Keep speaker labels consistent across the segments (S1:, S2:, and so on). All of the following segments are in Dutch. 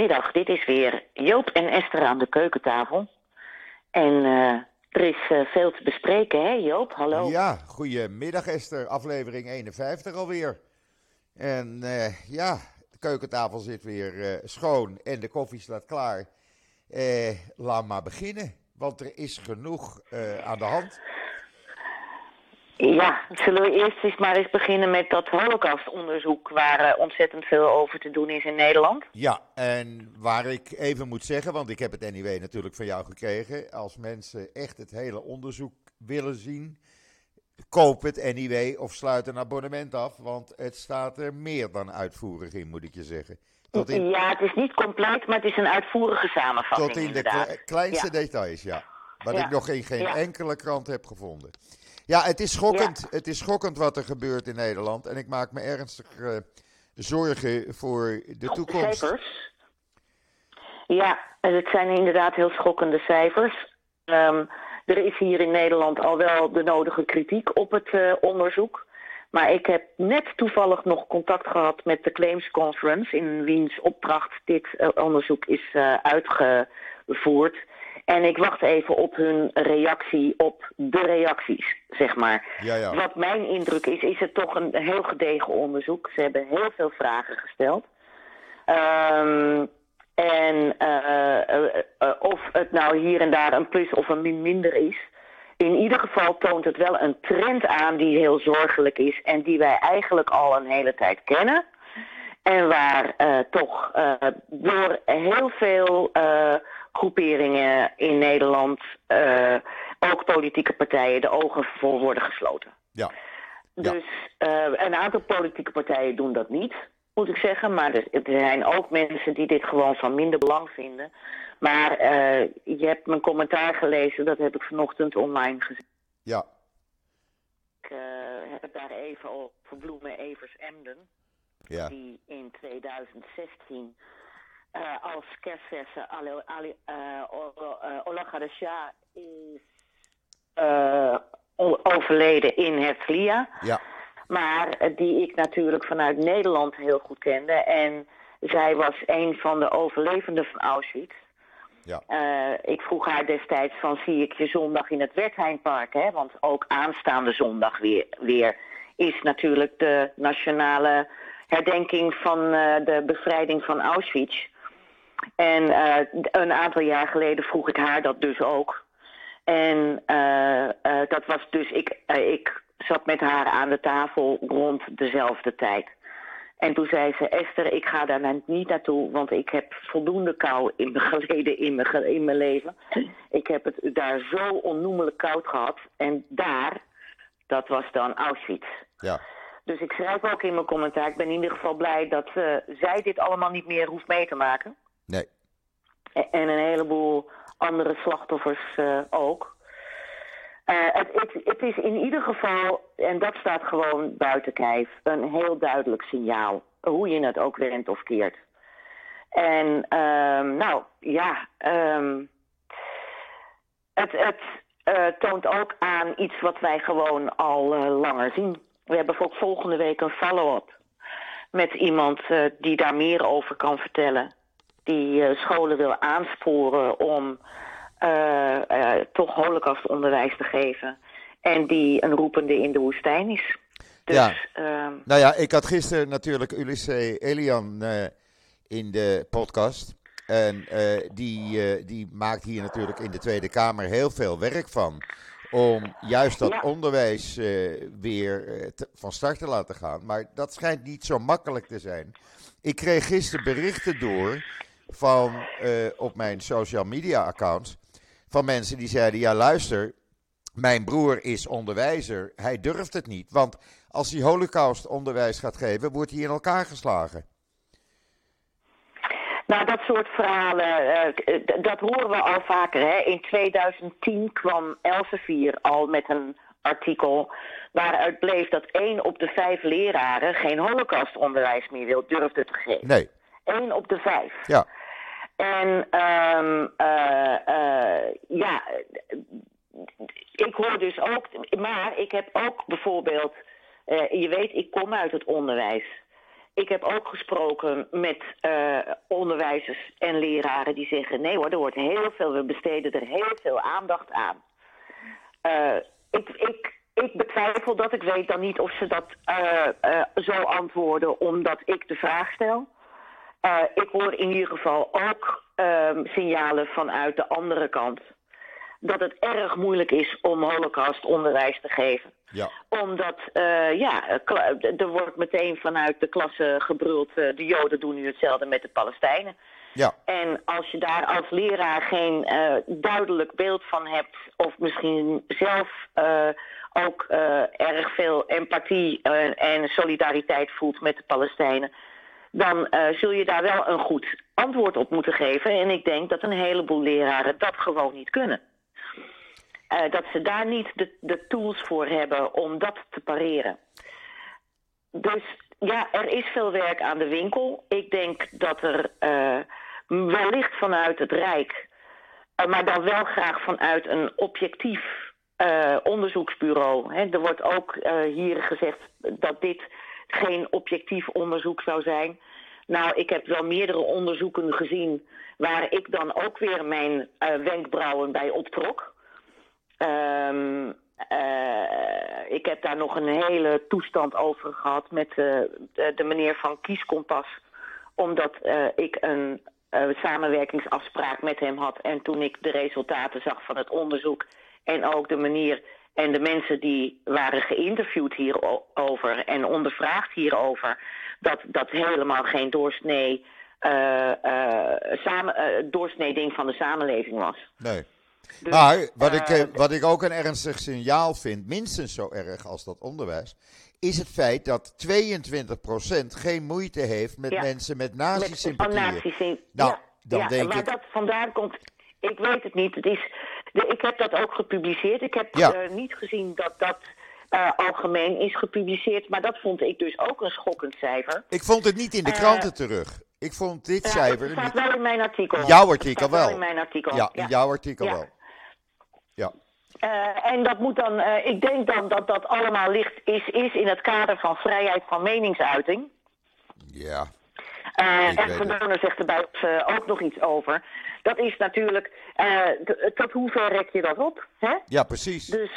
S1: Goedemiddag, dit is weer Joop en Esther aan de keukentafel. En eh, er is eh, veel te bespreken, hè Joop? Hallo.
S2: Ja, goedemiddag Esther, aflevering 51 alweer. En eh, ja, de keukentafel zit weer schoon en de koffie staat klaar. Laat maar beginnen, want er is genoeg aan de hand.
S1: Ja, zullen we eerst eens maar eens beginnen met dat holocaustonderzoek waar eh, ontzettend veel over te doen is in Nederland?
S2: Ja, en waar ik even moet zeggen, want ik heb het anyway natuurlijk van jou gekregen. Als mensen echt het hele onderzoek willen zien, koop het anyway of sluit een abonnement af. Want het staat er meer dan uitvoerig in, moet ik je zeggen. Tot in,
S1: Ja, het is niet compleet, maar het is een uitvoerige samenvatting
S2: tot in de
S1: inderdaad.
S2: kleinste
S1: Ja.
S2: details, ja. Wat
S1: Ja.
S2: ik nog in geen
S1: Ja.
S2: enkele krant heb gevonden. Ja, het is schokkend. Het is schokkend wat er gebeurt in Nederland. En ik maak me ernstig eh, zorgen voor de toekomst.
S1: Cijfers? Ja, en het zijn inderdaad heel schokkende cijfers. Ehm, er is hier in Nederland al wel de nodige kritiek op het eh, onderzoek. Maar ik heb net toevallig nog contact gehad met de Claims Conference, in wiens opdracht dit eh, onderzoek is uitgevoerd. En ik wacht even op hun reactie op de reacties, zeg maar.
S2: Ja, ja.
S1: Wat mijn indruk is, is het toch een heel gedegen onderzoek. Ze hebben heel veel vragen gesteld. Ehm, en eh, eh, eh, of het nou hier en daar een plus of een min minder is. In ieder geval toont het wel een trend aan die heel zorgelijk is en die wij eigenlijk al een hele tijd kennen. En waar toch door heel veel groeperingen in Nederland, eh, ook politieke partijen, de ogen voor worden gesloten.
S2: Ja. Ja.
S1: Dus eh, een aantal politieke partijen doen dat niet, moet ik zeggen. Maar er, er zijn ook mensen die dit gewoon van minder belang vinden. Maar eh, je hebt mijn commentaar gelezen, dat heb ik vanochtend online gezien.
S2: ja.
S1: Ik heb het daar even over Bloemen Evers Emden.
S2: Ja.
S1: Die in 2016 eh, als kerstverse Ali- Ali- Gadesha is eh, overleden in Herzliya.
S2: Ja.
S1: Maar eh, die ik natuurlijk vanuit Nederland heel goed kende. En zij was een van de overlevenden van Auschwitz.
S2: Ja.
S1: Ik vroeg haar destijds van zie ik je zondag in het Wertheimpark, hè? Want ook aanstaande zondag weer, weer is natuurlijk de nationale herdenking van de bevrijding van Auschwitz. En eh, een aantal jaar geleden vroeg ik haar dat dus ook. En eh, eh, dat was dus, ik, ik zat met haar aan de tafel rond dezelfde tijd. En toen zei ze, Esther, ik ga daar niet naartoe, want ik heb voldoende kou in geleden in mijn, in mijn leven. Ik heb het daar zo onnoemelijk koud gehad. En daar, dat was dan Auschwitz.
S2: Ja.
S1: Dus ik schrijf ook in mijn commentaar, ik ben in ieder geval blij dat zij dit allemaal niet meer hoeft mee te maken.
S2: Nee.
S1: En een heleboel andere slachtoffers eh, ook. Eh, het, het, is in ieder geval, en dat staat gewoon buiten kijf, een heel duidelijk signaal. Hoe je het ook wendt of keert. En ehm, nou ja, ehm, het, het eh, toont ook aan iets wat wij gewoon al langer zien. We hebben volgende week een follow-up met iemand die daar meer over kan vertellen. Die eh, scholen wil aansporen om eh, eh, toch holocaustonderwijs te geven. En die een roepende in de woestijn is. Dus,
S2: Ja.
S1: ehm,
S2: Nou ja, ik had gisteren natuurlijk Ulisse Elian in de podcast. En die, eh, die maakt hier natuurlijk in de Tweede Kamer heel veel werk van. Om juist dat
S1: Ja.
S2: onderwijs weer te- van start te laten gaan. Maar dat schijnt niet zo makkelijk te zijn. Ik kreeg gisteren berichten door van, eh, op mijn social media accounts. Van mensen die zeiden: Ja, luister, mijn broer is onderwijzer. Hij durft het niet. Want als hij holocaust onderwijs gaat geven, wordt hij in elkaar geslagen.
S1: Nou, dat soort verhalen, eh, dat horen we al vaker. Hè? In 2010 kwam Elsevier al met een artikel waaruit bleef dat één op de vijf leraren geen holocaustonderwijs meer wil, durfde te geven.
S2: Nee,
S1: Eén op de vijf.
S2: ja.
S1: En ehm eh, eh, ja, ik hoor dus ook, maar ik heb ook bijvoorbeeld, eh, je weet, ik kom uit het onderwijs. ik heb ook gesproken met onderwijzers en leraren die zeggen: nee hoor, er wordt heel veel, we besteden er heel veel aandacht aan. Ik, ik, ik betwijfel dat. Ik weet dan niet of ze dat zo antwoorden omdat ik de vraag stel. Ik hoor in ieder geval ook ehm, signalen vanuit de andere kant dat het erg moeilijk is om holocaustonderwijs te geven.
S2: Ja.
S1: Omdat, uh, ja, er wordt meteen vanuit de klasse gebruld, uh, de Joden doen nu hetzelfde met de Palestijnen.
S2: Ja.
S1: En als je daar als leraar geen duidelijk beeld van hebt, of misschien zelf ook erg veel empathie en solidariteit voelt met de Palestijnen, dan zul je daar wel een goed antwoord op moeten geven. En ik denk dat een heleboel leraren dat gewoon niet kunnen. Uh, dat ze daar niet de, de tools voor hebben om dat te pareren. Dus ja, er is veel werk aan de winkel. Ik denk dat er uh, wellicht vanuit het Rijk, maar dan wel graag vanuit een objectief onderzoeksbureau. Hè. Er wordt ook hier gezegd dat dit geen objectief onderzoek zou zijn. Nou, ik heb wel meerdere onderzoeken gezien waar ik dan ook weer mijn wenkbrauwen bij optrok. Um, uh, ik heb daar nog een hele toestand over gehad met uh, de, meneer van Kieskompas. Omdat ik een samenwerkingsafspraak met hem had. En toen ik de resultaten zag van het onderzoek en ook de manier en de mensen die waren geïnterviewd hierover en ondervraagd hierover, dat dat helemaal geen doorsnee, samen, doorsnee ding van de samenleving was.
S2: Nee. Dus, maar wat, ik, uh, wat ik ook een ernstig signaal vind, minstens zo erg als dat onderwijs, is het feit dat 22% geen moeite heeft met ja, mensen met nazi-sympathieën.
S1: Nou, ja, dan ja, denk waar ik... dat vandaan komt, ik weet het niet. Het is, de, ik heb dat ook gepubliceerd. Ik heb uh, niet gezien dat dat uh, algemeen is gepubliceerd. Maar dat vond ik dus ook een schokkend cijfer.
S2: Ik vond het niet in de kranten terug. Ik vond dit cijfer. Het
S1: staat wel in mijn artikel.
S2: Jouw artikel wel.
S1: wel. in mijn artikel.
S2: Ja, in jouw artikel wel. Ja.
S1: Uh, en dat moet dan, uh, ik denk dan dat dat allemaal ligt, is, is in het kader van vrijheid van meningsuiting.
S2: Ja.
S1: Uh, en Van zegt erbij ook nog iets over. Dat is natuurlijk, tot hoe ver rek je dat op? Hè?
S2: Ja, precies.
S1: Dus,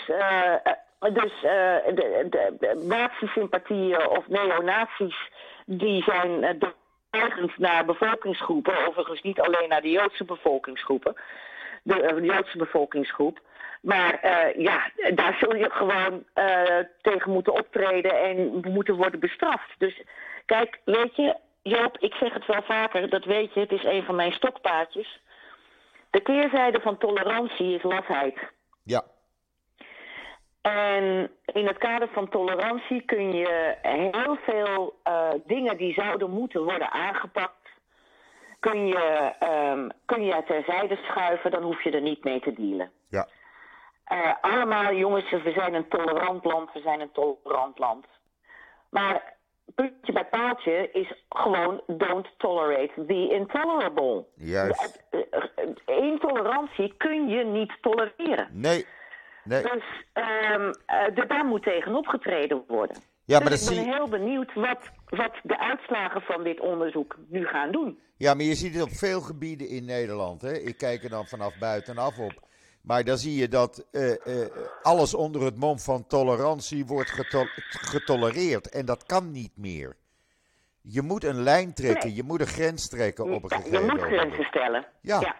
S1: dus de, de, nazi-sympathieën of neonazies, die zijn ergens naar bevolkingsgroepen, overigens niet alleen naar de Joodse bevolkingsgroepen de, de eh, Joodse bevolkingsgroep. Maar uh, ja, daar zul je gewoon uh, tegen moeten optreden en moeten worden bestraft. Dus kijk, weet je, Joop, ik zeg het wel vaker, dat weet je, het is een van mijn stokpaardjes. De keerzijde van tolerantie is lafheid.
S2: Ja.
S1: En in het kader van tolerantie kun je heel veel uh, dingen die zouden moeten worden aangepakt kun je, um, kun je terzijde schuiven, dan hoef je er niet mee te dealen.
S2: Ja.
S1: Uh, allemaal jongens, we zijn een tolerant land, we zijn een tolerant land. Maar puntje bij paaltje is gewoon don't tolerate the intolerable.
S2: Juist.
S1: De, uh, uh, intolerantie kun je niet tolereren.
S2: Nee. nee.
S1: Dus um, daar moet tegen opgetreden worden.
S2: Ja, maar
S1: dus
S2: dat
S1: ik ben heel benieuwd wat, wat de uitslagen van dit onderzoek nu gaan doen.
S2: Ja, maar je ziet het op veel gebieden in Nederland. Hè? Ik kijk er dan vanaf buitenaf op. Maar dan zie je dat uh, uh, alles onder het mom van tolerantie wordt geto getolereerd. En dat kan niet meer. Je moet een lijn trekken, nee. je moet een grens trekken op een
S1: ja,
S2: gegeven
S1: moment. Je moet grenzen stellen.
S2: Ja, ja,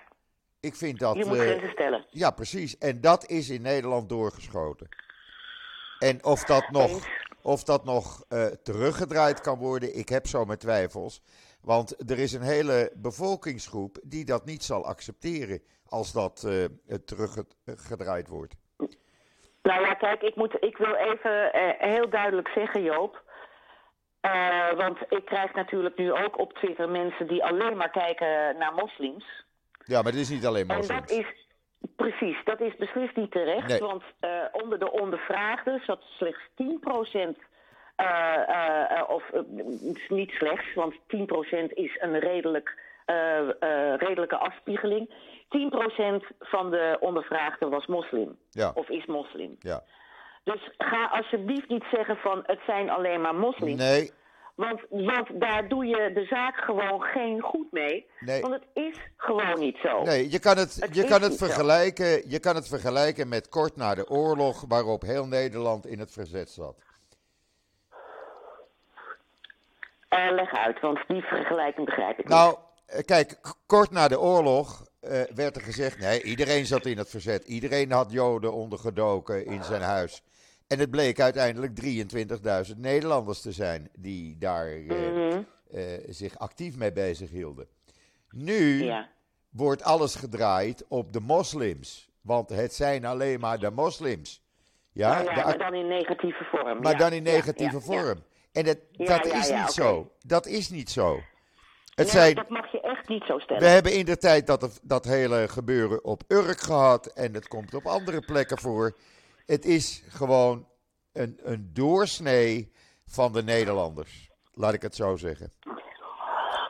S2: ik vind dat...
S1: Je moet grenzen stellen.
S2: Ja, precies. En dat is in Nederland doorgeschoten. En of dat nog, of dat nog teruggedraaid kan worden, ik heb zo mijn twijfels. Want er is een hele bevolkingsgroep die dat niet zal accepteren als dat uh, teruggedraaid wordt.
S1: Nou ja, kijk, ik, moet, ik wil even uh, heel duidelijk zeggen, Joop. Uh, want ik krijg natuurlijk nu ook op Twitter mensen die alleen maar kijken naar moslims.
S2: Ja, maar het is niet alleen moslims.
S1: En dat is, precies, dat is beslist niet terecht.
S2: Nee.
S1: Want onder de ondervraagden zat slechts 10% uh, uh, of niet slechts, want 10% is een redelijk, redelijke afspiegeling. 10% van de ondervraagden was moslim.
S2: Ja.
S1: Of is moslim.
S2: Ja.
S1: Dus ga alsjeblieft niet zeggen van het zijn alleen maar moslims.
S2: Nee.
S1: Want, want daar doe je de zaak gewoon geen goed mee.
S2: Nee.
S1: Want het is gewoon niet zo.
S2: Nee, je kan het,
S1: Het
S2: je kan het,
S1: zo.
S2: vergelijken, je kan het vergelijken met kort na de oorlog, waarop heel Nederland in het verzet zat.
S1: Eh, leg uit, want die vergelijking begrijp ik niet.
S2: Nou, eh, kijk, kort na de oorlog eh, werd er gezegd: nee, iedereen zat in het verzet. Iedereen had Joden ondergedoken in zijn huis. En het bleek uiteindelijk 23.000 Nederlanders te zijn die daar eh,
S1: Mhm,
S2: eh, zich actief mee bezig hielden. Nu
S1: ja.
S2: wordt alles gedraaid op de moslims. Want het zijn alleen maar de moslims. Ja,
S1: ja, maar dan in negatieve vorm.
S2: maar dan in negatieve vorm. En dat, dat is niet zo. Dat is niet zo. Het
S1: Nee,
S2: zijn,
S1: Dat mag je echt niet zo stellen.
S2: we hebben in de tijd dat, dat hele gebeuren op Urk gehad. En het komt op andere plekken voor. Het is gewoon een, een doorsnee van de Nederlanders. Laat ik het zo zeggen.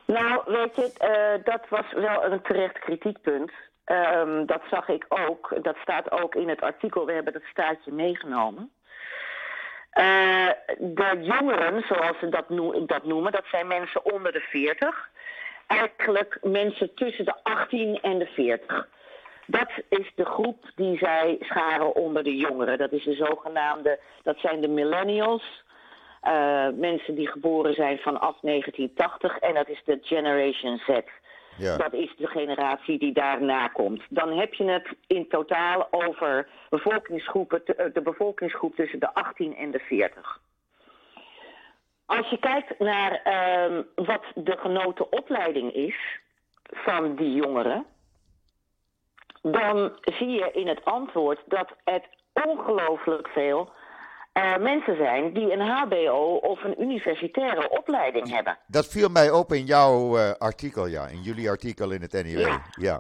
S1: Nou, weet je, eh, dat was wel een terecht kritiekpunt. Ehm, dat zag ik ook. Dat staat ook in het artikel. We hebben dat staatje meegenomen. Eh, de jongeren, zoals ze dat, dat noemen, dat zijn mensen onder de 40. Eigenlijk mensen tussen de 18 en de 40. Dat is de groep die zij scharen onder de jongeren. Dat is de zogenaamde, dat zijn de millennials. Eh, mensen die geboren zijn vanaf 1980 en dat is de Generation Z.
S2: Ja.
S1: Dat is de generatie die daarna komt. Dan heb je het in totaal over eh, de bevolkingsgroep tussen de 18 en de 40. Als je kijkt naar ehm, wat de genoten opleiding is van die jongeren, dan zie je in het antwoord dat het ongelooflijk veel eh, mensen zijn die een HBO of een universitaire opleiding hebben.
S2: Dat viel mij op in jouw eh, artikel, ja. In jullie artikel in het NIW.
S1: Ja.
S2: Ja.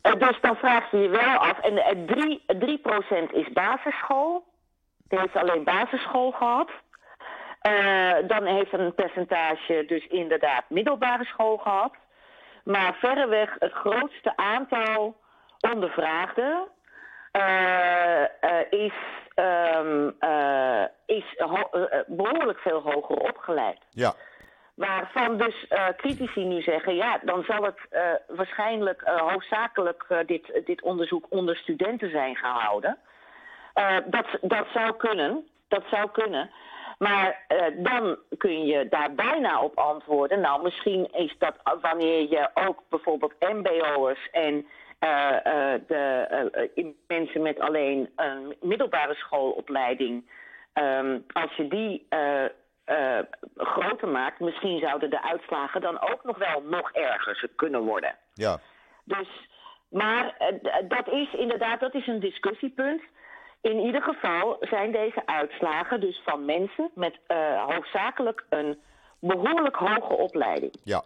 S1: Eh, dus dan vraag je je wel af, en eh, drie- 3% is basisschool, die heeft alleen basisschool gehad. Eh, dan heeft een percentage dus inderdaad middelbare school gehad. Maar verreweg het grootste aantal ondervraagden eh, eh, is, ehm, eh, is eh, eh, behoorlijk veel hoger opgeleid.
S2: ja.
S1: Waarvan dus eh, critici nu zeggen, ja, dan zal het waarschijnlijk hoofdzakelijk dit, dit onderzoek onder studenten zijn gehouden. Eh, dat, dat zou kunnen, dat zou kunnen. Maar dan kun je daar bijna op antwoorden. Nou, misschien is dat wanneer je ook bijvoorbeeld MBO'ers en de eh, eh, mensen met alleen een middelbare schoolopleiding, ehm, als je die eh, eh, groter maakt, misschien zouden de uitslagen dan ook nog wel nog erger kunnen worden.
S2: ja.
S1: Dus, maar eh, dat is inderdaad, dat is een discussiepunt. In ieder geval zijn deze uitslagen dus van mensen met eh, hoofdzakelijk een behoorlijk hoge opleiding.
S2: ja.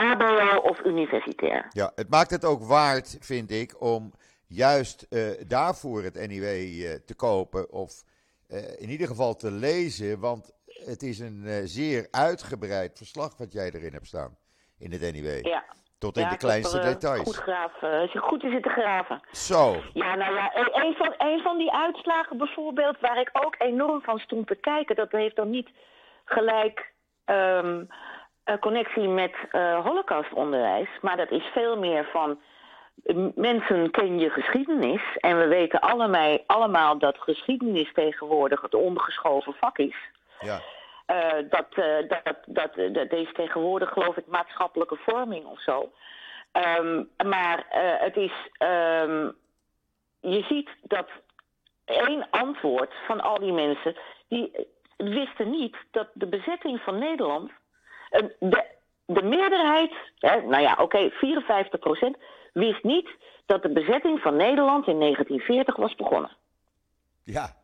S1: HBO of universitair.
S2: Ja, het maakt het ook waard, vind ik, om juist eh, daarvoor het NIW eh, te kopen of eh, in ieder geval te lezen, want het is een zeer uitgebreid verslag wat jij erin hebt staan in het NIW.
S1: Ja.
S2: Tot in
S1: Ja,
S2: de kleinste
S1: er,
S2: details.
S1: Goed, graven, is goed te zitten graven.
S2: Zo,
S1: Ja, nou ja, een- een van, een van die uitslagen bijvoorbeeld, waar ik ook enorm van stond te kijken, dat heeft dan niet gelijk ehm, connectie met eh holocaustonderwijs, maar dat is veel meer van mensen ken je geschiedenis en we weten allemaal, allemaal dat geschiedenis tegenwoordig het ondergeschoven vak is.
S2: ja.
S1: Eh, dat, eh, dat, dat, dat, eh, is tegenwoordig, geloof ik, maatschappelijke vorming of zo. Ehm, maar eh, het is. ehm, je ziet dat één antwoord van al die mensen. die eh, wisten niet dat de bezetting van Nederland. Eh, de, de meerderheid, hè, nou ja, oké, 54% wist niet dat de bezetting van Nederland in 1940 was begonnen.
S2: Ja,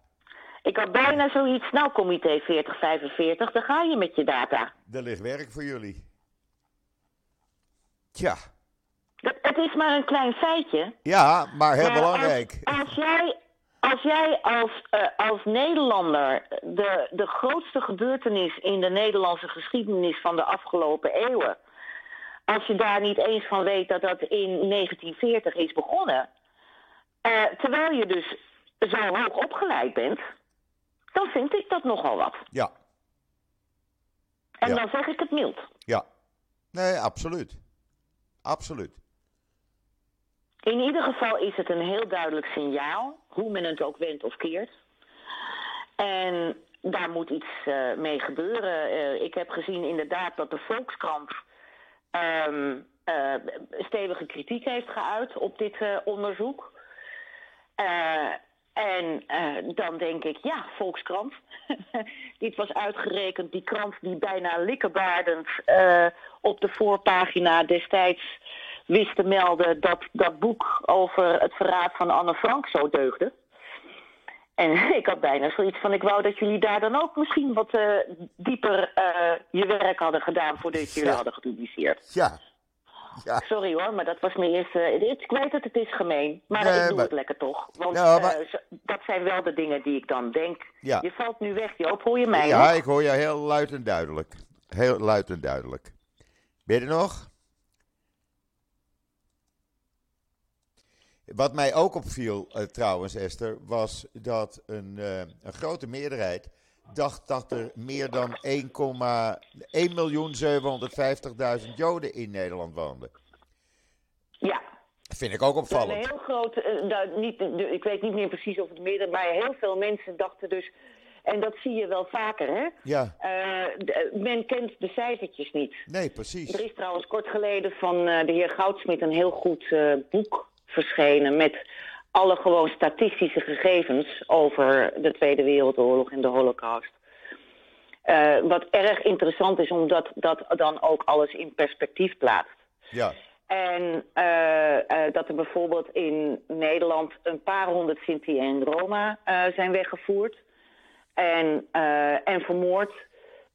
S1: Ik had bijna zoiets, nou comité 4045, daar ga je met je data.
S2: er ligt werk voor jullie. Tja,
S1: Dat, het is maar een klein feitje.
S2: ja, maar heel
S1: Maar
S2: belangrijk.
S1: Als, als jij, als, jij als, eh, als Nederlander de, de grootste gebeurtenis in de Nederlandse geschiedenis van de afgelopen eeuwen. Als je daar niet eens van weet dat dat in 1940 is begonnen. eh, terwijl je dus zo hoog opgeleid bent. Dan vind ik dat nogal wat.
S2: Ja.
S1: En
S2: Ja.
S1: dan zeg ik het mild.
S2: Ja. Nee, absoluut. Absoluut.
S1: In ieder geval is het een heel duidelijk signaal, hoe men het ook wendt of keert. En daar moet iets eh, mee gebeuren. Eh, ik heb gezien inderdaad dat de Volkskrant ehm, eh, stevige kritiek heeft geuit op dit onderzoek. En dan denk ik, ja, Volkskrant. dit was uitgerekend, die krant die bijna likkebaardend op de voorpagina destijds wist te melden dat dat boek over het verraad van Anne Frank zo deugde. En ik had bijna zoiets van, ik wou dat jullie daar dan ook misschien wat eh, dieper eh, je werk hadden gedaan voordat jullie
S2: Ja.
S1: hadden gepubliceerd.
S2: Ja. Ja.
S1: Sorry hoor, maar dat was mijn eerste. Ik weet dat het is gemeen, maar
S2: Nee,
S1: ik doe
S2: maar-
S1: het lekker toch. Want
S2: Ja,
S1: eh,
S2: maar-
S1: dat zijn wel de dingen die ik dan denk.
S2: Ja.
S1: Je valt nu weg, Joop. Hoor je mij
S2: Ja,
S1: nog?
S2: ik hoor je heel luid en duidelijk. Heel luid en duidelijk. Ben je er nog? Wat mij ook opviel eh, trouwens, Esther, was dat een, eh, een grote meerderheid dacht dat er meer dan 1.750.000 Joden in Nederland woonden.
S1: Ja.
S2: Vind ik ook
S1: is een
S2: opvallend.
S1: heel groot, eh, nou, niet, ik weet niet meer precies of het meer, maar heel veel mensen dachten dus, en dat zie je wel vaker, hè?
S2: Ja,
S1: men kent de cijfertjes niet.
S2: nee, precies.
S1: Er is trouwens kort geleden van de heer Goudsmit een heel goed boek verschenen met alle gewoon statistische gegevens over de Tweede Wereldoorlog en de Holocaust. Eh, wat erg interessant is, omdat dat dan ook alles in perspectief plaatst.
S2: Ja,
S1: En eh, eh, dat er bijvoorbeeld in Nederland een paar honderd Sinti en Roma zijn weggevoerd en, en vermoord.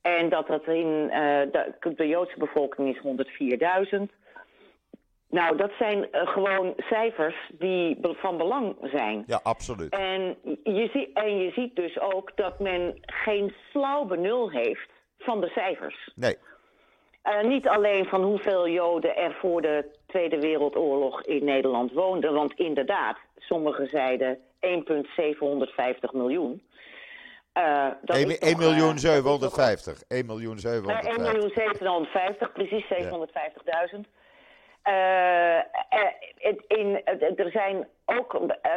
S1: En dat dat in de, de Joodse bevolking is 104.000. Nou, dat zijn eh, gewoon cijfers die van belang zijn.
S2: ja, absoluut.
S1: En je, zie, en je ziet dus ook dat men geen flauw benul heeft van de cijfers.
S2: Nee,
S1: Eh, niet alleen van hoeveel Joden er voor de Tweede Wereldoorlog in Nederland woonden. Want inderdaad, sommigen zeiden 1,750 miljoen. Eh, dat is
S2: 1
S1: toch, eh,
S2: miljoen
S1: dat is toch-
S2: 750. 1 miljoen
S1: Eh,
S2: 750.
S1: 1 miljoen 750, precies 750.000. Eh, eh, in, er zijn ook eh,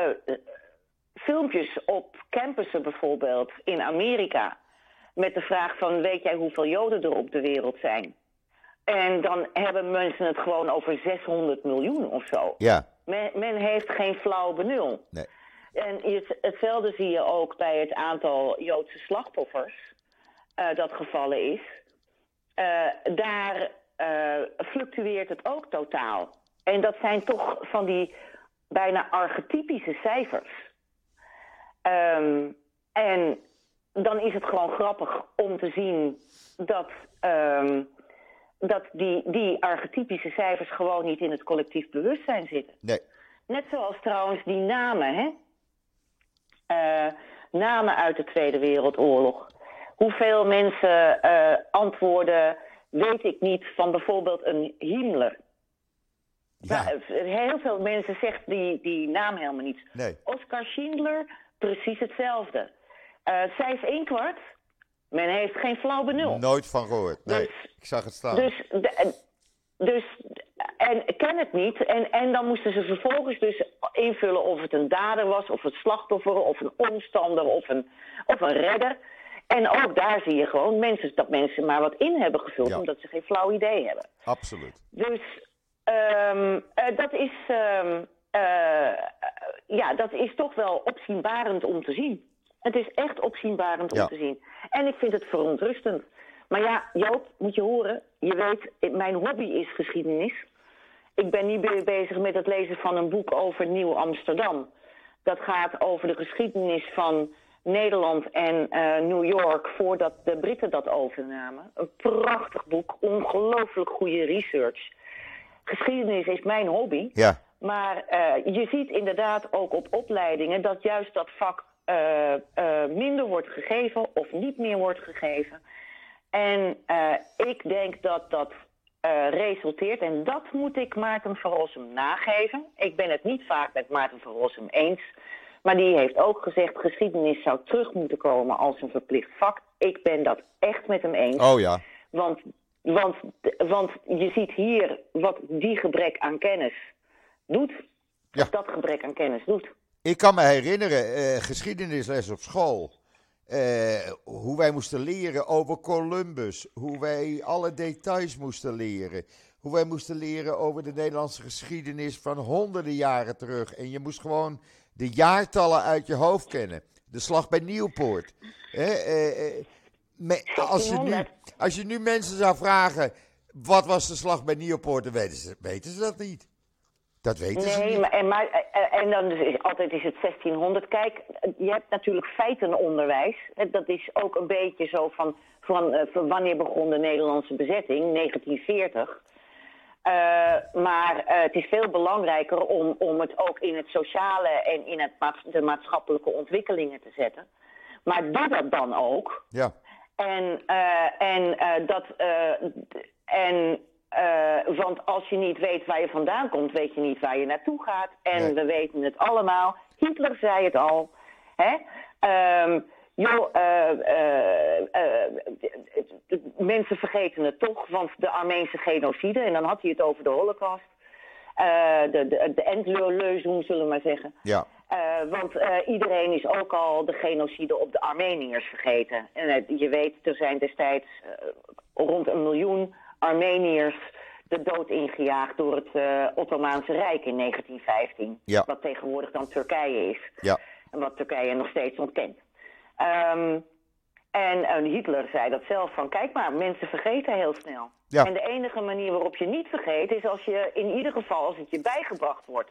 S1: filmpjes op campussen bijvoorbeeld in Amerika. Met de vraag van, weet jij hoeveel Joden er op de wereld zijn? En dan hebben mensen het gewoon over 600 miljoen of zo.
S2: Ja,
S1: Men, men heeft geen flauw benul.
S2: nee.
S1: En hetzelfde zie je ook bij het aantal Joodse slachtoffers dat gevallen is. Daar fluctueert het ook totaal. En dat zijn toch van die bijna archetypische cijfers. Ehm, en dan is het gewoon grappig om te zien dat, ehm, dat die, die archetypische cijfers gewoon niet in het collectief bewustzijn zitten.
S2: Nee,
S1: Net zoals trouwens die namen, hè? Eh, namen uit de Tweede Wereldoorlog. Hoeveel mensen eh, antwoorden, weet ik niet, van bijvoorbeeld een Himmler.
S2: ja,
S1: Nou, eh, heel veel mensen zegt die, die naam helemaal niet.
S2: nee.
S1: Oscar Schindler, precies hetzelfde. Eh Cijf Inkwart, men heeft geen flauw benul.
S2: Nooit van gehoord. Nee,
S1: Dus-
S2: ik zag het staan.
S1: Dus, de- dus en ken het niet. En, en dan moesten ze vervolgens dus invullen of het een dader was, of het slachtoffer, of een omstander, of een, of een redder. En ook daar zie je gewoon mensen, dat mensen maar wat in hebben gevuld,
S2: Ja.
S1: omdat ze geen flauw idee hebben.
S2: Absoluut.
S1: Dus ehm, eh, dat, is, ehm, eh, ja, dat is toch wel opzienbarend om te zien. Het is echt opzienbarend
S2: Ja.
S1: om te zien. En ik vind het verontrustend. Maar ja, Joop, moet je horen. Je weet, mijn hobby is geschiedenis. Ik ben nu be- bezig met het lezen van een boek over Nieuw Amsterdam. Dat gaat over de geschiedenis van Nederland en eh, New York voordat de Britten dat overnamen. Een prachtig boek, ongelooflijk goede research. Geschiedenis is mijn hobby.
S2: Ja,
S1: Maar eh, je ziet inderdaad ook op opleidingen dat juist dat vak eh, minder wordt gegeven of niet meer wordt gegeven. En ik denk dat dat resulteert, en dat moet ik Maarten van Rossum nageven. Ik ben het niet vaak met Maarten van Rossum eens. Maar die heeft ook gezegd, geschiedenis zou terug moeten komen als een verplicht vak. Ik ben dat echt met hem eens.
S2: oh ja.
S1: Want, want, want je ziet hier wat die gebrek aan kennis doet.
S2: Ja.
S1: Wat dat gebrek aan kennis doet.
S2: Ik kan me herinneren, eh, geschiedenisles op school. eh, hoe wij moesten leren over Columbus. Hoe wij alle details moesten leren. Hoe wij moesten leren over de Nederlandse geschiedenis van honderden jaren terug. En je moest gewoon de jaartallen uit je hoofd kennen. De slag bij Nieuwpoort. Eh, eh, me- als, je nu,
S1: 1600.
S2: als je nu mensen zou vragen. Wat was de slag bij Nieuwpoort? Dan weten ze, weten ze dat niet. Dat weten ze
S1: Nee,
S2: niet.
S1: maar, en, maar, eh, en dan is, altijd is het 1600. Kijk, je hebt natuurlijk feitenonderwijs. Dat is ook een beetje zo van, van, eh, van wanneer begon de Nederlandse bezetting? 1940. Eh, maar eh, het is veel belangrijker om, om het ook in het sociale en in het maats- de maatschappelijke ontwikkelingen te zetten. Maar doe dat dan ook.
S2: Ja,
S1: En, eh, en dat. en, want als je niet weet waar je vandaan komt, weet je niet waar je naartoe gaat. En
S2: Nee.
S1: we weten het allemaal. Hitler zei het al. Hè? Ehm, joh, eh, eh, eh, d- mensen vergeten het toch, want de Armeense genocide, en dan had hij het over de Holocaust. eh, de, de, zullen we maar zeggen.
S2: ja.
S1: Eh, want eh, iedereen is ook al de genocide op de Armeniërs vergeten. En eh, je weet, er zijn destijds eh, rond een miljoen Armeniërs de dood ingejaagd door het eh, Ottomaanse Rijk in 1915.
S2: Ja.
S1: Wat tegenwoordig dan Turkije is.
S2: Ja.
S1: En wat Turkije nog steeds ontkent. Ehm, en eh, Hitler zei dat zelf van, kijk maar, mensen vergeten heel snel.
S2: Ja.
S1: En de enige manier waarop je niet vergeet is als je in ieder geval als het je bijgebracht wordt.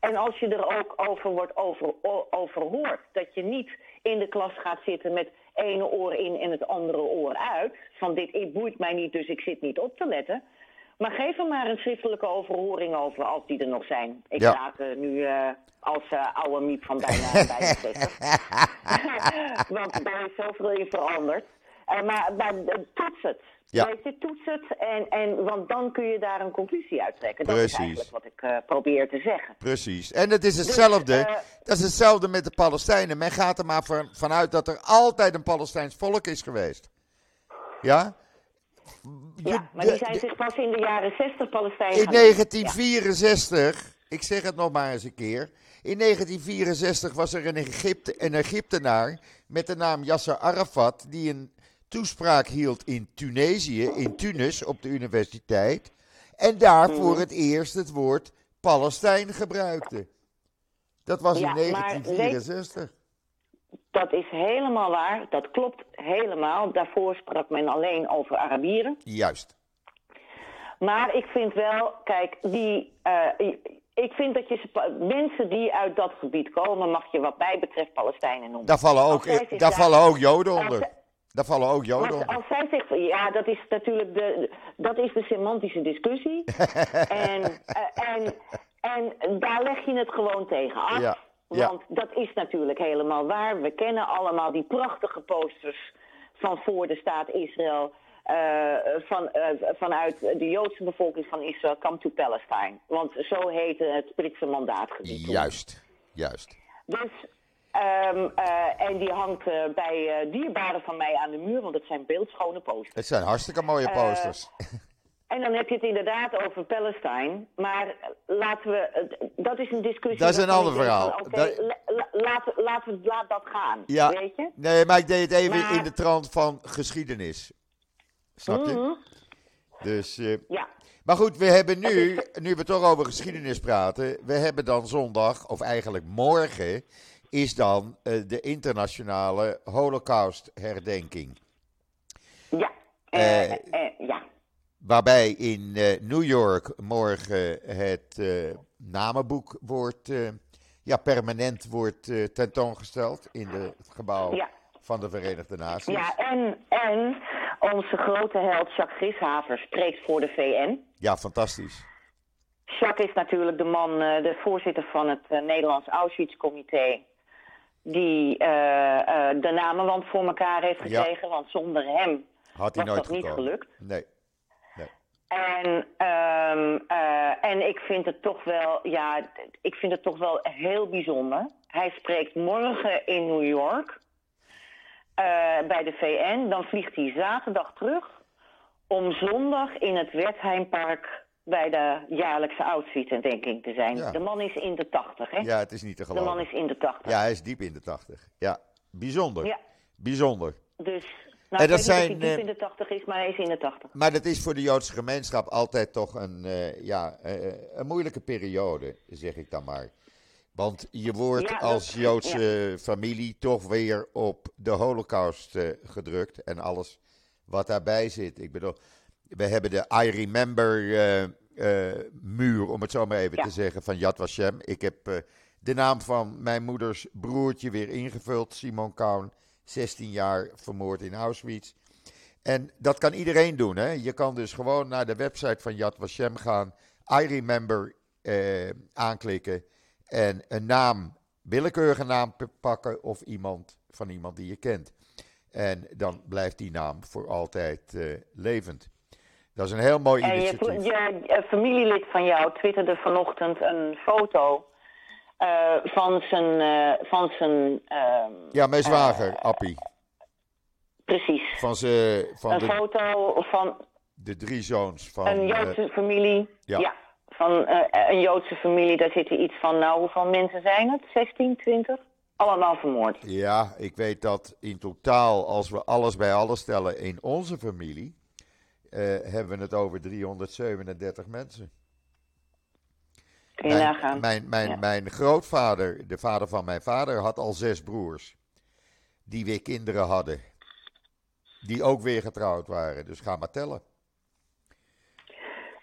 S1: En als je er ook over wordt over, over hoort. Dat je niet in de klas gaat zitten met ene oor in en het andere oor uit. Van dit boeit mij niet, dus ik zit niet op te letten. Maar geef er maar een schriftelijke overhoring over als die er nog zijn. Ik
S2: Ja.
S1: eh, nu eh, als eh, oude miep van bijna, 60. Want daar is zoveel in veranderd. Eh, maar maar toets het.
S2: Ja.
S1: Weet toets het. En, en, want dan kun je daar een conclusie uit trekken. Dat is
S2: Precies.
S1: eigenlijk wat ik probeer te zeggen.
S2: Precies. En het is hetzelfde.
S1: eh,
S2: dat is hetzelfde met de Palestijnen. Men gaat er maar van, vanuit dat er altijd een Palestijns volk is geweest. Ja?
S1: Ja, maar die zijn
S2: de-
S1: zich pas in de jaren 60 Palestijnen
S2: in
S1: gaan
S2: 1964, ik zeg het nog maar eens een keer. In 1964 was er een, Egypte, een Egyptenaar met de naam Yasser Arafat. die een toespraak hield in Tunesië, in Tunis, op de universiteit. En daar
S1: Mhm.
S2: voor het eerst het woord Palestijn gebruikte. Dat was
S1: Ja,
S2: in
S1: maar
S2: 1964.
S1: Dat is helemaal waar. Dat klopt helemaal. Daarvoor sprak men alleen over Arabieren.
S2: Juist.
S1: Maar ik vind wel, kijk, die, eh, ik vind dat je ze mensen die uit dat gebied komen, mag je wat mij betreft Palestijnen noemen.
S2: Daar vallen ook, daar
S1: daar-
S2: vallen ook Joden onder. Daar vallen ook Joden onder.
S1: als zij zegt, ja, dat is natuurlijk de, dat is de semantische discussie. en, eh, en, en daar leg je het gewoon tegen af.
S2: Ja, ja.
S1: Want dat is natuurlijk helemaal waar. We kennen allemaal die prachtige posters van voor de staat Israël. eh, van, eh, vanuit de Joodse bevolking van Israël, come to Palestine. Want zo heette het Britse mandaatgebied.
S2: Juist. Juist.
S1: Dus, ehm, eh, en die hangt bij dierbaren van mij aan de muur, want het zijn beeldschone posters.
S2: Het zijn hartstikke mooie posters.
S1: En dan heb je het inderdaad over Palestine. Maar laten we. eh, Dat is een discussie.
S2: Dat is een ander verhaal.
S1: van, Oké,
S2: Dat-
S1: la- la- laat, laat, het- laat dat gaan.
S2: Ja,
S1: Weet je?
S2: nee, maar ik deed het even
S1: Maar-
S2: in de trant van geschiedenis. Snap je?
S1: Mhm.
S2: Dus, eh,
S1: Ja.
S2: maar goed, we hebben nu, nu we toch over geschiedenis praten, we hebben dan zondag, of eigenlijk morgen, is dan eh, de internationale Holocaust-herdenking.
S1: Ja. Ja.
S2: Waarbij in eh, New York morgen het eh, namenboek wordt, eh, ja, permanent wordt tentoongesteld in de, het gebouw
S1: Ja.
S2: van de Verenigde Naties.
S1: Ja, en, en onze grote held Jacques Grishaver spreekt voor de VN.
S2: Ja, fantastisch.
S1: Jacques is natuurlijk de man, de voorzitter van het Nederlands Auschwitz-comité. Die eh, de namenwand voor elkaar heeft
S2: Ja.
S1: gekregen. Want zonder hem
S2: Had hij
S1: was
S2: nooit
S1: dat niet gelukt.
S2: Nee.
S1: En, ehm, eh, en ik vind het toch wel, ja, ik vind het toch wel heel bijzonder. Hij spreekt morgen in New York eh, bij de VN. Dan vliegt hij zaterdag terug om zondag in het Wertheimpark bij de jaarlijkse Auschwitz-herdenking te zijn.
S2: Ja.
S1: De man is in de tachtig, hè?
S2: Ja, het is niet te
S1: de man
S2: geloven.
S1: is in de tachtig.
S2: Ja, hij is diep in de tachtig. Ja, bijzonder.
S1: Ja,
S2: Bijzonder.
S1: dus... Nou, ik
S2: dat
S1: niet
S2: zijn,
S1: of hij diep
S2: eh,
S1: in de tachtig is, maar hij is in de tachtig.
S2: Maar dat is voor de Joodse gemeenschap altijd toch een, eh, ja, eh, een moeilijke periode, zeg ik dan maar. Want je wordt
S1: Ja, dat-
S2: als Joodse familie toch weer op de holocaust eh, gedrukt en alles wat daarbij zit. Ik bedoel, we hebben de I Remember eh, eh, muur, om het zo maar even
S1: Ja.
S2: te zeggen, van Yad Vashem. Ik heb eh, de naam van mijn moeders broertje weer ingevuld, Simon Kaun, 16 jaar vermoord in Auschwitz. En dat kan iedereen doen. Hè? Je kan dus gewoon naar de website van Yad Vashem gaan, I Remember eh, aanklikken en een naam, willekeurige naam pakken of iemand van iemand die je kent. En dan blijft die naam voor altijd eh, levend. Dat is een heel mooi
S1: En je,
S2: initiatief.
S1: je, je familielid van jou twitterde vanochtend een foto eh, van zijn... eh, van zijn ehm,
S2: Ja, mijn zwager, Appie.
S1: precies.
S2: Van, ze, van
S1: Een
S2: de,
S1: foto van
S2: de drie zoons van...
S1: een
S2: eh,
S1: Joodse familie.
S2: ja.
S1: Ja. van eh, een Joodse familie. Daar zitten iets van, nou, hoeveel mensen zijn het? 16, 20? Allemaal vermoord.
S2: Ja, ik weet dat in totaal, als we alles bij alles stellen in onze familie, eh, hebben we het over 337 mensen.
S1: Kun je
S2: Mijn,
S1: nagaan.
S2: mijn, mijn,
S1: Ja.
S2: mijn grootvader, de vader van mijn vader, had al zes broers. Die weer kinderen hadden. Die ook weer getrouwd waren. Dus ga maar tellen.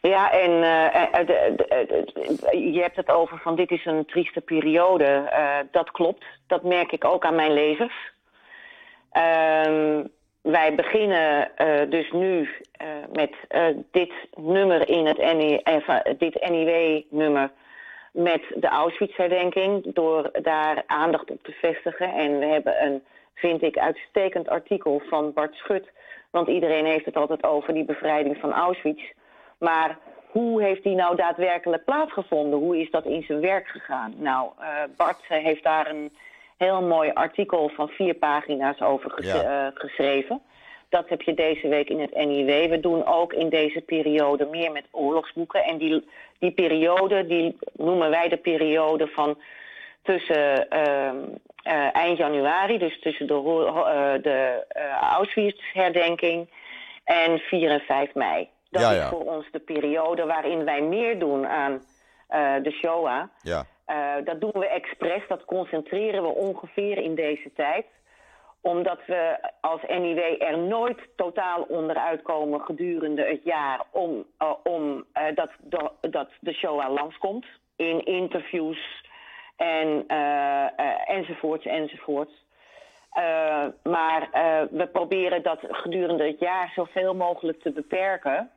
S1: Ja, en eh, eh, de- de- de- je hebt het over van dit is een trieste periode. Eh, dat klopt. Dat merk ik ook aan mijn lezers. Ehm, wij beginnen eh, dus nu eh, met eh, dit nummer in het NI, eh, dit NIW-nummer met de Auschwitz-herdenking. Door daar aandacht op te vestigen. En we hebben een, vind ik, uitstekend artikel van Bart Schut. Want iedereen heeft het altijd over die bevrijding van Auschwitz. Maar hoe heeft die nou daadwerkelijk plaatsgevonden? Hoe is dat in zijn werk gegaan? Nou, eh, Bart heeft daar een heel mooi artikel van vier pagina's over ges-
S2: Ja.
S1: eh, geschreven. Dat heb je deze week in het NIW. We doen ook in deze periode meer met oorlogsboeken. En die, die periode, die noemen wij de periode van tussen ehm, eh, eind januari, dus tussen de, eh, de eh, Auschwitz-herdenking en 4 en 5 mei. Dat
S2: Ja,
S1: is voor ons de periode waarin wij meer doen aan de Shoah.
S2: Ja,
S1: dat doen we expres, dat concentreren we ongeveer in deze tijd. Omdat we als NIW er nooit totaal onderuit komen gedurende het jaar om, eh, om eh, dat, de, dat de langskomt. In interviews en, eh, enzovoorts enzovoorts. Maar we proberen dat gedurende het jaar zoveel mogelijk te beperken.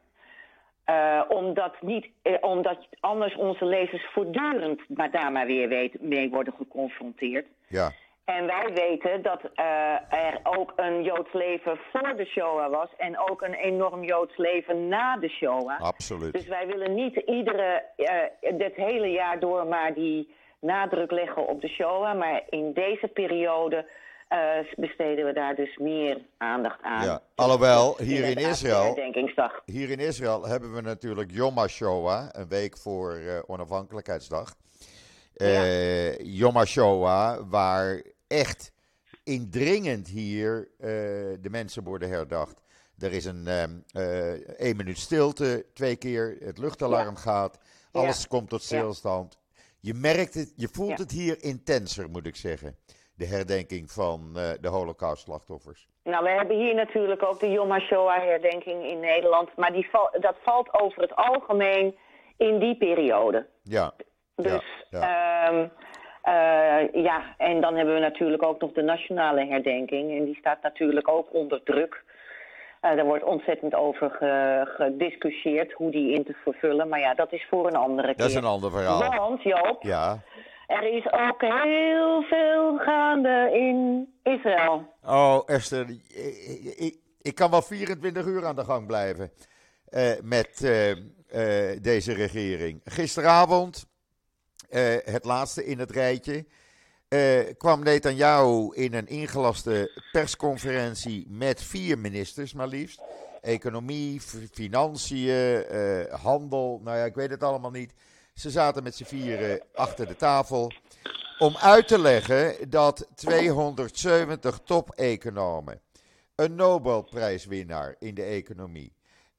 S1: Omdat, niet, omdat anders onze lezers voortdurend maar daar maar weer weet, mee worden geconfronteerd.
S2: ja,
S1: En wij weten dat eh, er ook een Joods leven voor de Shoah was en ook een enorm Joods leven na de Shoah.
S2: absoluut.
S1: Dus wij willen niet iedere, eh dit hele jaar door maar die nadruk leggen op de Shoah, maar in deze periode eh, besteden we daar dus meer aandacht aan.
S2: Ja, alhoewel hier in Israël, hier in Israël hebben we natuurlijk Yom HaShoah, een week voor onafhankelijkheidsdag. Eh Yom HaShoah, waar echt indringend hier eh, de mensen worden herdacht. Er is een ehm, eh, één minuut stilte, twee keer het luchtalarm gaat, alles komt tot stilstand. Je merkt het, je voelt het hier intenser, moet ik zeggen. De herdenking van eh, de Holocaust-slachtoffers.
S1: Nou, we hebben hier natuurlijk ook de Yom HaShoah-herdenking in Nederland. Maar die val, dat valt over het algemeen in die periode.
S2: Ja,
S1: Dus
S2: Ja,
S1: ja. Ja, en dan hebben we natuurlijk ook nog de nationale herdenking. En die staat natuurlijk ook onder druk. Eh daar wordt ontzettend over ge- gediscussieerd hoe die in te vervullen. Maar ja, dat is voor een andere keer.
S2: dat is een ander verhaal.
S1: Want, Joop,
S2: Ja.
S1: er is ook heel veel gaande in Israël.
S2: Oh, Esther, ik, ik, ik kan wel 24 uur aan de gang blijven eh, met eh, eh, deze regering. Gisteravond, eh, het laatste in het rijtje, uh, kwam Netanyahu in een ingelaste persconferentie met vier ministers, maar liefst. Economie, financiën, uh, handel, nou ja, ik weet het allemaal niet. Ze zaten met z'n vieren achter de tafel om uit te leggen dat 270 top-economen, een Nobelprijswinnaar in de economie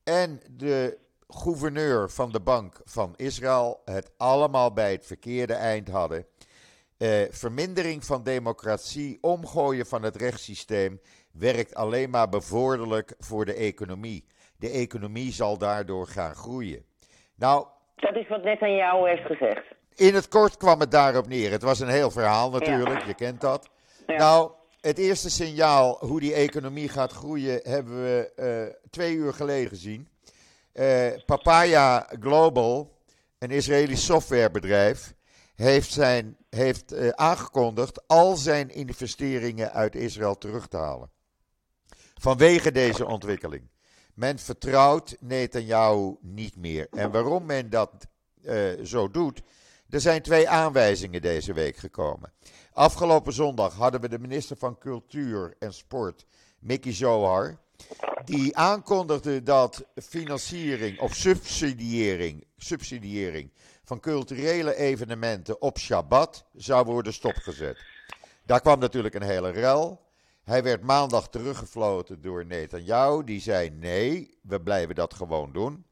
S2: en de gouverneur van de Bank van Israël het allemaal bij het verkeerde eind hadden. Eh, vermindering van democratie, omgooien van het rechtssysteem werkt alleen maar bevorderlijk voor de economie. De economie zal daardoor gaan groeien. Nou,
S1: dat is wat net aan jou heeft gezegd.
S2: In het kort kwam het daarop neer. Het was een heel verhaal natuurlijk, je kent dat. Nou, het eerste signaal hoe die economie gaat groeien hebben we uh, twee uur geleden gezien. Uh, Papaya Global, een Israëlisch softwarebedrijf, heeft, zijn, heeft uh, aangekondigd al zijn investeringen uit Israël terug te halen. Vanwege deze ontwikkeling. Men vertrouwt Netanyahu niet meer. En waarom men dat uh, zo doet, er zijn twee aanwijzingen deze week gekomen. Afgelopen zondag hadden we de minister van Cultuur en Sport, Mickey Zohar, die aankondigde dat financiering of subsidiëring, subsidiëring van culturele evenementen op Shabbat zou worden stopgezet. Daar kwam natuurlijk een hele rel. Hij werd maandag teruggefloten door Netanyahu. Die zei: nee, we blijven dat gewoon doen.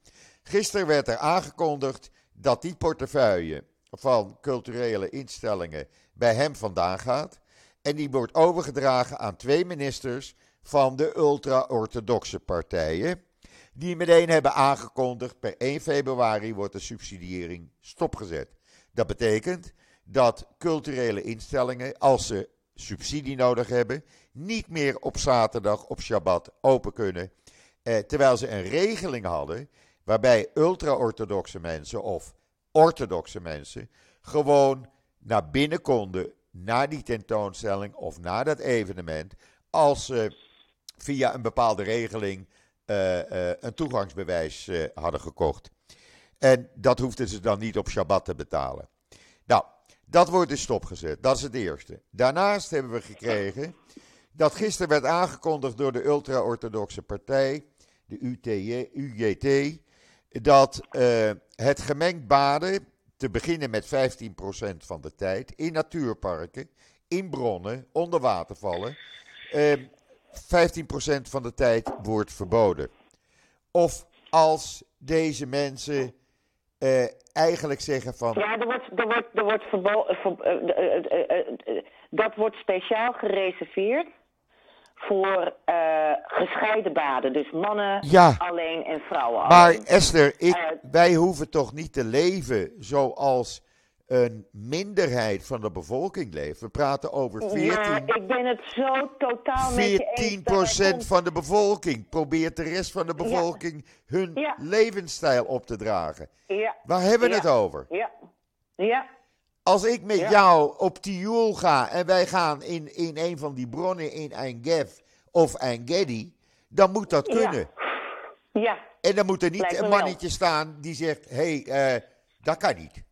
S2: Gisteren werd er aangekondigd dat die portefeuille van culturele instellingen bij hem vandaan gaat. En die wordt overgedragen aan twee ministers van de ultra-orthodoxe partijen. Die meteen hebben aangekondigd: per 1 februari wordt de subsidiëring stopgezet. Dat betekent dat culturele instellingen, als ze subsidie nodig hebben, niet meer op zaterdag op Shabbat open kunnen. Eh, terwijl ze een regeling hadden waarbij ultra-orthodoxe mensen of orthodoxe mensen gewoon naar binnen konden na die tentoonstelling of na dat evenement als ze via een bepaalde regeling uh, uh, een toegangsbewijs uh, hadden gekocht. En dat hoefden ze dan niet op Shabbat te betalen. Nou, dat wordt dus stopgezet. Dat is het eerste. Daarnaast hebben we gekregen dat gisteren werd aangekondigd door de ultra-orthodoxe partij, de UTJ, UJT, dat het gemengd baden, te beginnen met 15% van de tijd, in natuurparken, in bronnen, onder watervallen, uh, 15% van de tijd wordt verboden. Of als deze mensen uh, eigenlijk zeggen van.
S1: Ja, er wordt, er wordt, er wordt verboden. Ver, dat wordt speciaal gereserveerd voor gescheiden baden. Dus mannen
S2: ja,
S1: alleen en vrouwen
S2: maar
S1: alleen.
S2: Maar Esther, ik, wij hoeven toch niet te leven zoals een minderheid van de bevolking leeft. We praten over 14...
S1: Ja, ik ben het zo totaal
S2: 14 procent van de bevolking probeert de rest van de bevolking ja. hun ja. levensstijl op te dragen.
S1: Ja.
S2: Waar hebben we het over?
S1: Ja, ja.
S2: Als ik met jou op Tiool ga en wij gaan in, in een van die bronnen in Eingef of Engedi, dan moet dat kunnen.
S1: Ja.
S2: En dan moet er niet een mannetje wel. staan die zegt: hé, hey, uh, dat kan niet.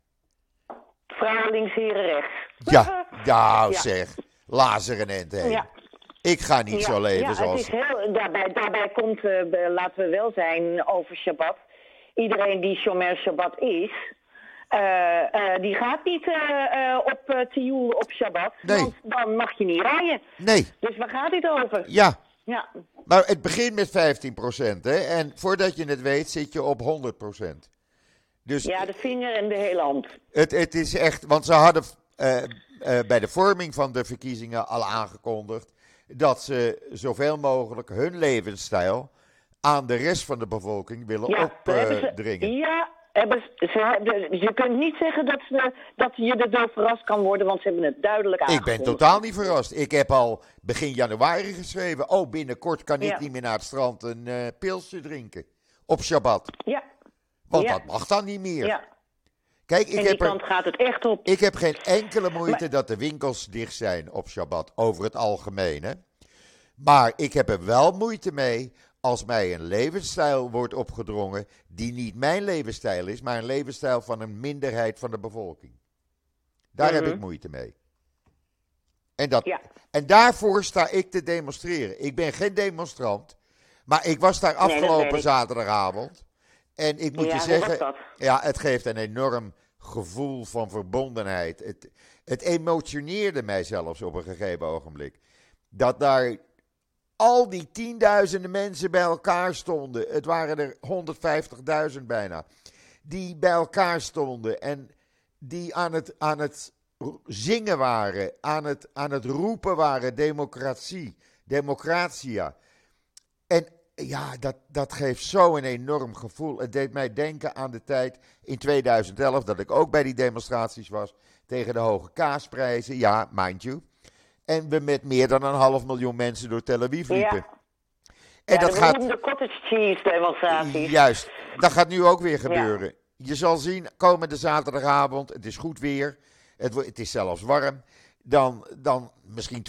S1: Vrouwen links, heren rechts.
S2: Ja, nou ja. zeg, lazeren en heen. Ja. Ik ga niet zo leven
S1: ja,
S2: zoals...
S1: Het is heel, daarbij, daarbij komt, uh, laten we wel zijn, over Shabbat. Iedereen die Shomer Shabbat is, uh, uh, die gaat niet uh, op uh, Tioul op Shabbat.
S2: Nee.
S1: Want dan mag je niet rijden.
S2: Nee.
S1: Dus waar gaat dit over?
S2: Ja.
S1: ja.
S2: Maar het begint met 15%, hè? En voordat je het weet, zit je op 100%. Dus
S1: ja, de vinger en de hele hand.
S2: Het, het is echt, want ze hadden bij de vorming van de verkiezingen al aangekondigd dat ze zoveel mogelijk hun levensstijl aan de rest van de bevolking willen
S1: ja,
S2: opdringen.
S1: ja, je kunt niet zeggen dat, ze, dat je er door verrast kan worden, want ze hebben het duidelijk aangekondigd.
S2: Ik ben totaal niet verrast. Ik heb al begin januari geschreven, oh binnenkort kan ik
S1: Ja.
S2: niet meer naar het strand een eh, pilsje drinken. Op Shabbat.
S1: Ja,
S2: Want
S1: Ja.
S2: dat mag dan niet meer.
S1: ja.
S2: Kijk,
S1: en
S2: ik
S1: die
S2: heb, er,
S1: kant gaat het echt op.
S2: ik heb geen enkele moeite dat de winkels dicht zijn op Shabbat, over het algemeen. Hè? Maar ik heb er wel moeite mee als mij een levensstijl wordt opgedrongen die niet mijn levensstijl is, maar een levensstijl van een minderheid van de bevolking. Daar heb
S1: Mhm.
S2: ik moeite mee. En, dat,
S1: Ja.
S2: en daarvoor sta ik te demonstreren. Ik ben geen demonstrant, maar ik was daar afgelopen zaterdagavond. En ik moet
S1: Ja,
S2: je zeggen, ja, het geeft een enorm gevoel van verbondenheid. Het, het emotioneerde mij zelfs op een gegeven ogenblik. Dat daar al die tienduizenden mensen bij elkaar stonden. Het waren er 150.000 bijna. Die bij elkaar stonden en die aan het, aan het zingen waren, aan het, aan het roepen waren: democratie, democratia. En ja, dat, dat geeft zo een enorm gevoel. Het deed mij denken aan de tijd in 2011 dat ik ook bij die demonstraties was tegen de hoge kaasprijzen. Ja, mind you. En we met meer dan een half miljoen mensen door Tel Aviv liepen.
S1: Ja.
S2: En
S1: ja,
S2: dat
S1: de
S2: gaat.
S1: beroemde cottage cheese demonstraties.
S2: Juist, dat gaat nu ook weer gebeuren. Je zal zien, komende zaterdagavond, het is goed weer, het, het is zelfs warm, dan, dan misschien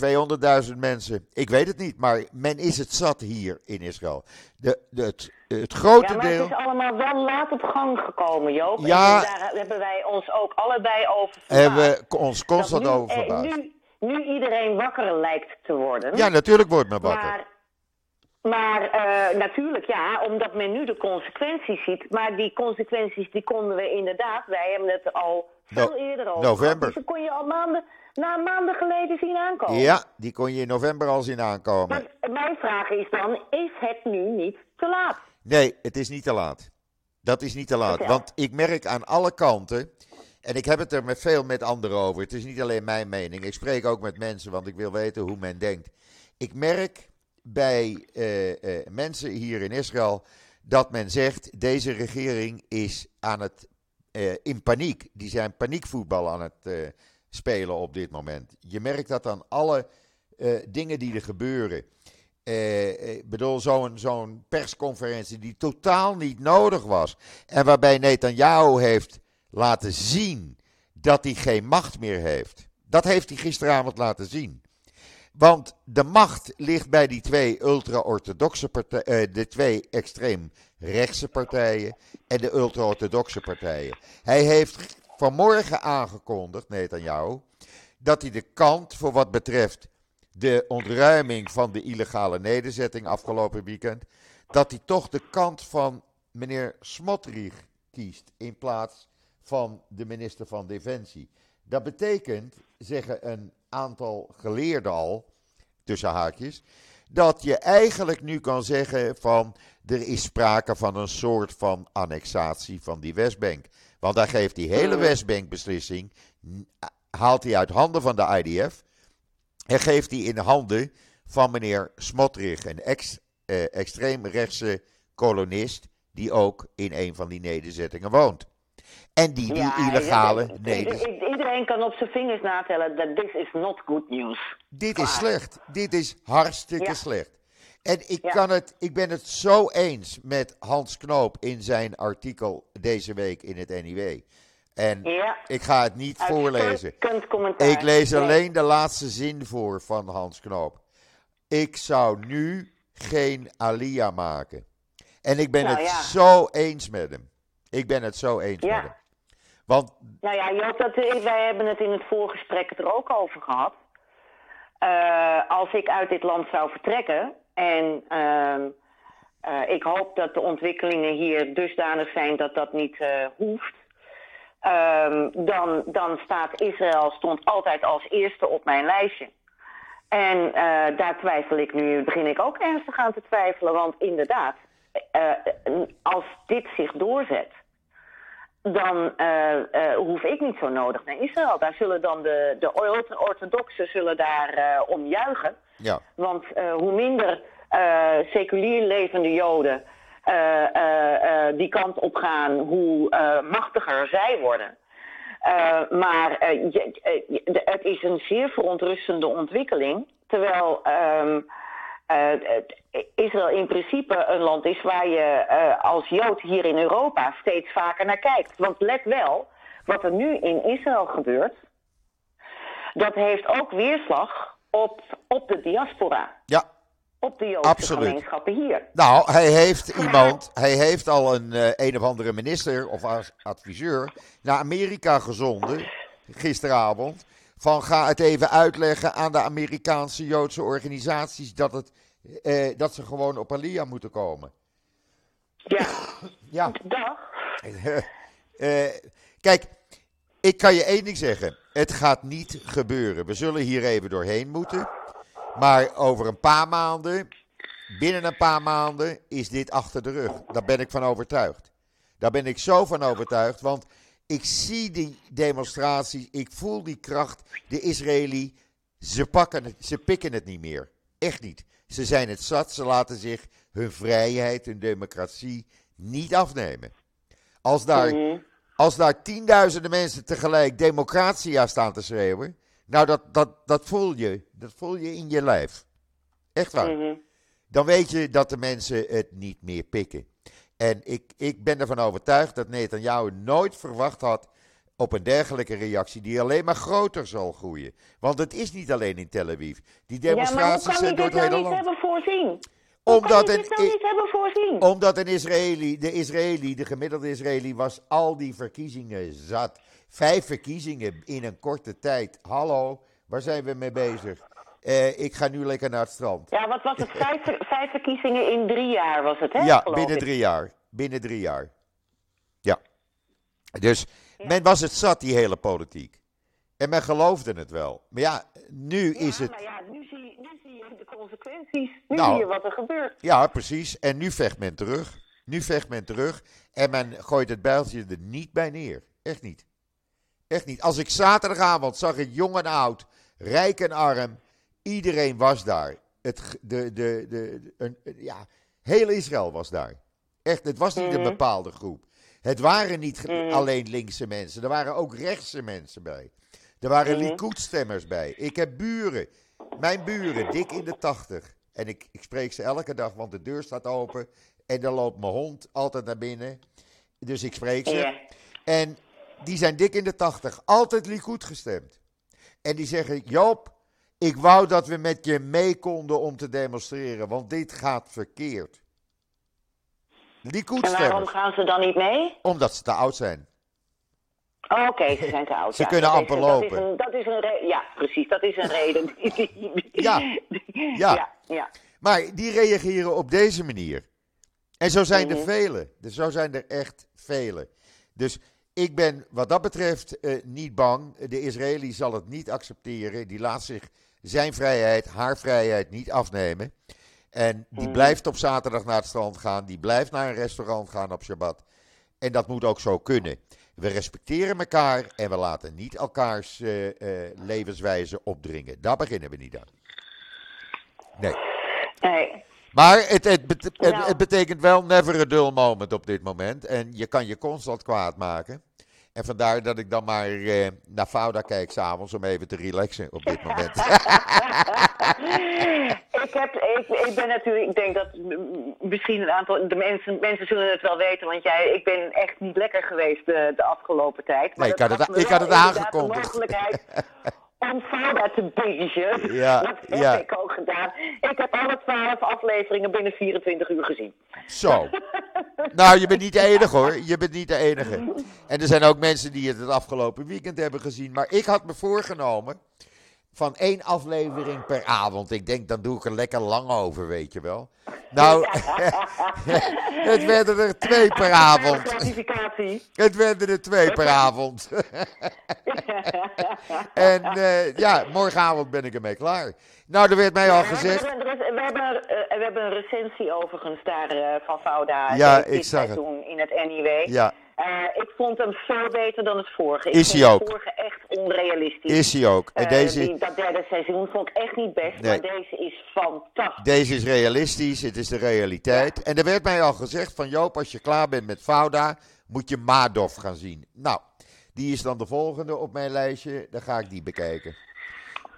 S2: 200.000 mensen. Ik weet het niet, maar men is het zat hier in Israël. De, de, het, het grote
S1: Ja, maar
S2: deel...
S1: het is allemaal wel laat op gang gekomen, Joop.
S2: Ja.
S1: En daar hebben wij ons ook allebei over verbaasd.
S2: hebben we ons constant
S1: nu,
S2: over
S1: eh,
S2: verbaasd.
S1: Nu, nu iedereen wakker lijkt te worden.
S2: Ja, natuurlijk wordt men wakker.
S1: Maar, maar eh, natuurlijk ja, omdat men nu de consequenties ziet. Maar die consequenties die konden we inderdaad, wij hebben het al veel
S2: No-
S1: eerder over
S2: november.
S1: Die kon je al maanden, na maanden geleden zien aankomen.
S2: Ja, die kon je in november al zien aankomen.
S1: Maar mijn vraag is dan, is het nu niet te laat?
S2: Nee, het is niet te laat. Dat is niet te laat. Want ik merk aan alle kanten. En ik heb het er met veel met anderen over. Het is niet alleen mijn mening. Ik spreek ook met mensen, want ik wil weten hoe men denkt. Ik merk bij eh, eh, mensen hier in Israël dat men zegt: deze regering is aan het eh, in paniek. Die zijn paniekvoetbal aan het spelen op dit moment. Je merkt dat aan alle eh, dingen die er gebeuren. Eh, eh, Ik bedoel, zo'n zo'n persconferentie die totaal niet nodig was. En waarbij Netanyahu heeft laten zien dat hij geen macht meer heeft. Dat heeft hij gisteravond laten zien. Want de macht ligt bij die twee ultra-orthodoxe partijen, de twee extreem rechtse partijen en de ultra-orthodoxe partijen. Hij heeft vanmorgen aangekondigd, Netanyahu, dat hij de kant voor wat betreft de ontruiming van de illegale nederzetting afgelopen weekend, dat hij toch de kant van meneer Smotrich kiest in plaats van de minister van Defensie. Dat betekent, zeggen een aantal geleerden al, tussen haakjes, dat je eigenlijk nu kan zeggen van er is sprake van een soort van annexatie van die Westbank. Want daar geeft die hele Westbank-beslissing, n- haalt hij uit handen van de IDF en geeft die in de handen van meneer Smotrich, een ex, eh, extreemrechtse kolonist die ook in een van die nederzettingen woont. En die die
S1: Ja,
S2: illegale nederzettingen...
S1: Iedereen kan op zijn vingers natellen dat this is not good news.
S2: Dit is slecht. Dit is hartstikke
S1: Ja.
S2: slecht. En ik,
S1: Ja.
S2: kan het, ik ben het zo eens met Hans Knoop in zijn artikel deze week in het NIW. En
S1: Ja.
S2: ik ga het niet voorlezen. Ik lees
S1: Nee.
S2: alleen de laatste zin voor van Hans Knoop. Ik zou nu geen Alia maken. En ik ben
S1: Nou
S2: het
S1: ja.
S2: zo eens met hem. Ik ben het zo eens
S1: Ja.
S2: met hem. Want
S1: Nou ja, Joop, dat, wij hebben het in het voorgesprek er ook over gehad. Eh, als ik uit dit land zou vertrekken en ehm, eh, ik hoop dat de ontwikkelingen hier dusdanig zijn dat dat niet eh, hoeft. ehm, dan, dan staat Israël stond altijd als eerste op mijn lijstje. En eh, daar twijfel ik nu, begin ik ook ernstig aan te twijfelen. Want inderdaad, als dit zich doorzet, dan hoef ik niet zo nodig naar Israël. Daar zullen dan de, de orthodoxen zullen daar om juichen.
S2: Ja,
S1: Want eh, hoe minder eh, seculier levende Joden eh, die kant op gaan, hoe machtiger zij worden. Maar het is een zeer verontrustende ontwikkeling. Terwijl ehm, eh, Israël in principe een land is waar je als Jood hier in Europa steeds vaker naar kijkt. Want let wel, wat er nu in Israël gebeurt, dat heeft ook weerslag op, op de diaspora.
S2: ja,
S1: Op de Joodse
S2: Absoluut.
S1: gemeenschappen hier.
S2: Nou, hij heeft iemand, hij heeft al een eh, een of andere minister of adviseur naar Amerika gezonden gisteravond Van ga het even uitleggen aan de Amerikaanse Joodse organisaties dat, het, eh, dat ze gewoon op Alia moeten komen.
S1: Ja,
S2: Ja,
S1: dag.
S2: Eh, kijk, ik kan je één ding zeggen. Het gaat niet gebeuren. We zullen hier even doorheen moeten. Maar over een paar maanden, binnen een paar maanden, is dit achter de rug. Daar ben ik van overtuigd. Daar ben ik zo van overtuigd. Want ik zie die demonstraties, ik voel die kracht. De Israëli, ze, pakken het, ze pikken het niet meer. Echt niet. Ze zijn het zat, ze laten zich hun vrijheid, hun democratie niet afnemen. Als daar,
S1: Mhm.
S2: Als daar tienduizenden mensen tegelijk democratia staan te schreeuwen, nou dat, dat, dat voel je, dat voel je in je lijf. Echt waar.
S1: Mhm.
S2: Dan weet je dat de mensen het niet meer pikken. En ik, ik ben ervan overtuigd dat Netanyahu nooit verwacht had op een dergelijke reactie die alleen maar groter zal groeien. Want het is niet alleen in Tel Aviv. Die
S1: Ja, maar hoe
S2: demonstraties
S1: kan
S2: zijn door het hele
S1: niet
S2: land.
S1: hebben voorzien?
S2: Omdat
S1: kan je
S2: een,
S1: nou niet hebben voorzien?
S2: omdat een Israëli, de Israëli, de gemiddelde Israëli, was al die verkiezingen zat. Vijf verkiezingen in een korte tijd. Hallo, waar zijn we mee bezig? Eh, ik ga nu lekker naar het strand.
S1: Ja, wat was het? Vijf, vijf verkiezingen in drie jaar was het, hè?
S2: Ja, binnen drie jaar. Binnen drie jaar. Ja. Dus men was het zat, die hele politiek. En men geloofde het wel. Maar ja, nu is het.
S1: maar ja, nu zie, nu zie je de consequenties. Nu
S2: Nou.
S1: zie je wat er gebeurt.
S2: Ja, precies. En nu vecht men terug. Nu vecht men terug. En men gooit het bijltje er niet bij neer. Echt niet. Echt niet. Als ik zaterdagavond zag ik jong en oud, rijk en arm. Iedereen was daar. Het, de, de, de, een, ja, heel Israël was daar. Echt, het was niet een
S1: Mhm.
S2: bepaalde groep. Het waren niet
S1: Mhm.
S2: alleen linkse mensen. Er waren ook rechtse mensen bij. Er waren
S1: Mhm.
S2: Likud-stemmers bij. Ik heb buren. Mijn buren, dik in de tachtig. En ik, ik spreek ze elke dag, want de deur staat open. En dan loopt mijn hond altijd naar binnen. Dus ik spreek ze.
S1: Ja.
S2: En die zijn dik in de tachtig. Altijd Likud gestemd. En die zeggen, Joop, ik wou dat we met je mee konden om te demonstreren. Want dit gaat verkeerd.
S1: En waarom gaan ze dan niet mee?
S2: Omdat ze te oud zijn.
S1: Oh, Oké, ze zijn te oud.
S2: Ze
S1: ja.
S2: kunnen amper
S1: dat
S2: lopen.
S1: Is een, dat is een re- ja, precies. Dat is een reden.
S2: Ja. Ja.
S1: ja. ja.
S2: Maar die reageren op deze manier. En zo zijn er
S1: Mhm.
S2: velen. Dus zo zijn er echt velen. Dus ik ben wat dat betreft eh, niet bang. De Israëli zal het niet accepteren. Die laat zich zijn vrijheid, haar vrijheid niet afnemen. En die
S1: Mhm.
S2: blijft op zaterdag naar het strand gaan. Die blijft naar een restaurant gaan op Shabbat. En dat moet ook zo kunnen. We respecteren elkaar en we laten niet elkaars eh, levenswijze opdringen. Daar beginnen we niet aan. Nee.
S1: Nee.
S2: Maar het, het, bet- het, het betekent wel never a dull moment op dit moment. En je kan je constant kwaad maken. En vandaar dat ik dan maar eh, naar Fouda kijk s'avonds om even te relaxen op dit moment.
S1: ik, heb, ik, ik ben natuurlijk, ik denk dat misschien een aantal, de mensen, mensen zullen het wel weten, want jij, ik ben echt niet lekker geweest de, de afgelopen tijd.
S2: Nee, ik had het- ik had het aangekondigd.
S1: De mogelijkheid om Fouda te bingen.
S2: Ja,
S1: dat heb
S2: ja.
S1: ik ook gedaan. Ik heb alle twaalf afleveringen binnen 24 uur gezien.
S2: Zo. Nou, je bent niet de enige hoor. Je bent niet de enige. En er zijn ook mensen die het het afgelopen weekend hebben gezien. Maar ik had me voorgenomen van één aflevering per avond. Ik denk, dan doe ik er lekker lang over, weet je wel. Nou, het werden er twee per avond. Het werden er twee per avond. en eh, ja, morgenavond ben ik ermee klaar. Nou, er werd mij al gezegd.
S1: we, hebben, eh, we hebben een recensie overigens daar eh, van Fouda.
S2: Ja, ik zag het.
S1: seizoen in het NIW.
S2: Ja,
S1: Eh, ik vond hem veel beter dan het vorige. Ik
S2: Is
S1: vond
S2: hij ook.
S1: het vorige echt onrealistisch.
S2: is hij ook. En
S1: Eh,
S2: deze,
S1: die, dat derde seizoen vond ik echt niet best,
S2: Nee.
S1: maar deze is fantastisch.
S2: deze is realistisch, het is de realiteit. En er werd mij al gezegd van Joop, als je klaar bent met Fouda, moet je Madoff gaan zien. Nou, die is dan de volgende op mijn lijstje, dan ga ik die bekijken.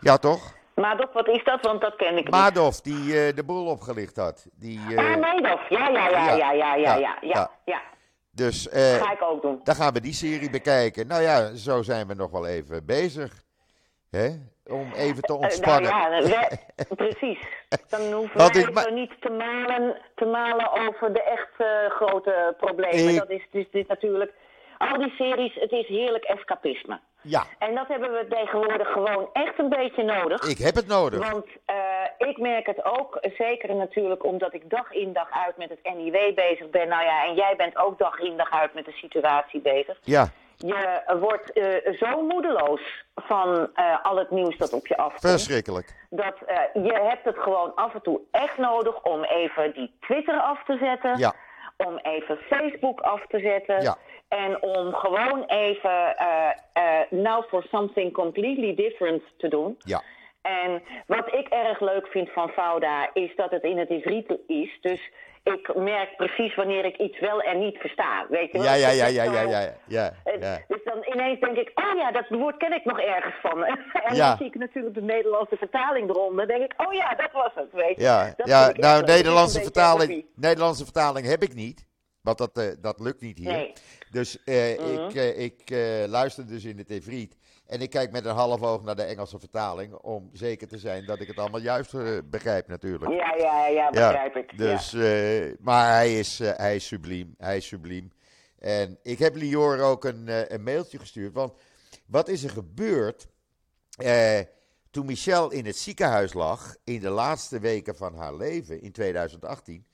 S2: Ja, toch?
S1: Dok, wat is dat? Want dat ken ik niet.
S2: Madoff, die eh, de boel opgelicht had. Die,
S1: Ah, Madoff. Ja, ja, ja,
S2: ja.
S1: ja, ja, ja,
S2: Ja,
S1: ja, ja,
S2: ja.
S1: Ja.
S2: dus eh,
S1: Ga ik ook doen.
S2: dan gaan we die serie bekijken. Nou ja, zo zijn we nog wel even bezig. Hè? Om even te
S1: Eh,
S2: ontspannen.
S1: nou ja, we- precies. Dan hoeven
S2: Wat
S1: wij niet te malen, te malen over de echt eh, grote problemen.
S2: Ik-
S1: Dat is dus dit natuurlijk... Al die series, het is heerlijk escapisme.
S2: Ja.
S1: En dat hebben we tegenwoordig gewoon echt een beetje nodig.
S2: Ik heb het nodig.
S1: Want uh, ik merk het ook, zeker natuurlijk omdat ik dag in dag uit met het NIW bezig ben. Nou ja, en jij bent ook dag in dag uit met de situatie bezig.
S2: Ja.
S1: Je wordt uh, zo moedeloos van uh, al het nieuws dat op je afkomt.
S2: Verschrikkelijk.
S1: Dat je hebt het gewoon af en toe echt nodig om even die Twitter af te zetten.
S2: Ja.
S1: Om even Facebook af te zetten.
S2: Ja.
S1: En om gewoon even uh, uh, now for something completely different te doen.
S2: Ja.
S1: En wat ik erg leuk vind van Fauda is dat het in het Ivriet is. Dus ik merk precies wanneer ik iets wel en niet versta. Weet je wel?
S2: Ja, ja, ja, ja, ja, ja, ja, ja.
S1: Dus dan ineens denk ik, oh ja, dat woord ken ik nog ergens van. en
S2: Ja.
S1: dan zie ik natuurlijk de Nederlandse vertaling eronder. Dan denk ik, oh ja, dat was het, weet je.
S2: Ja,
S1: Dat
S2: ja nou, Nederlandse vertaling. Nederlandse vertaling heb ik niet. Want dat, eh, dat lukt niet hier.
S1: Nee.
S2: Dus eh,
S1: Mhm.
S2: ik, eh, ik eh, luister dus in het Evriet. En ik kijk met een half oog naar de Engelse vertaling. Om zeker te zijn dat ik het allemaal juist begrijp natuurlijk.
S1: Ja, ja, ja, begrijp ik. Ja.
S2: Dus, eh, maar hij is, hij is subliem. Hij is subliem. En ik heb Lior ook een, een mailtje gestuurd. Want wat is er gebeurd eh, toen Michelle in het ziekenhuis lag in de laatste weken van haar leven in 2018?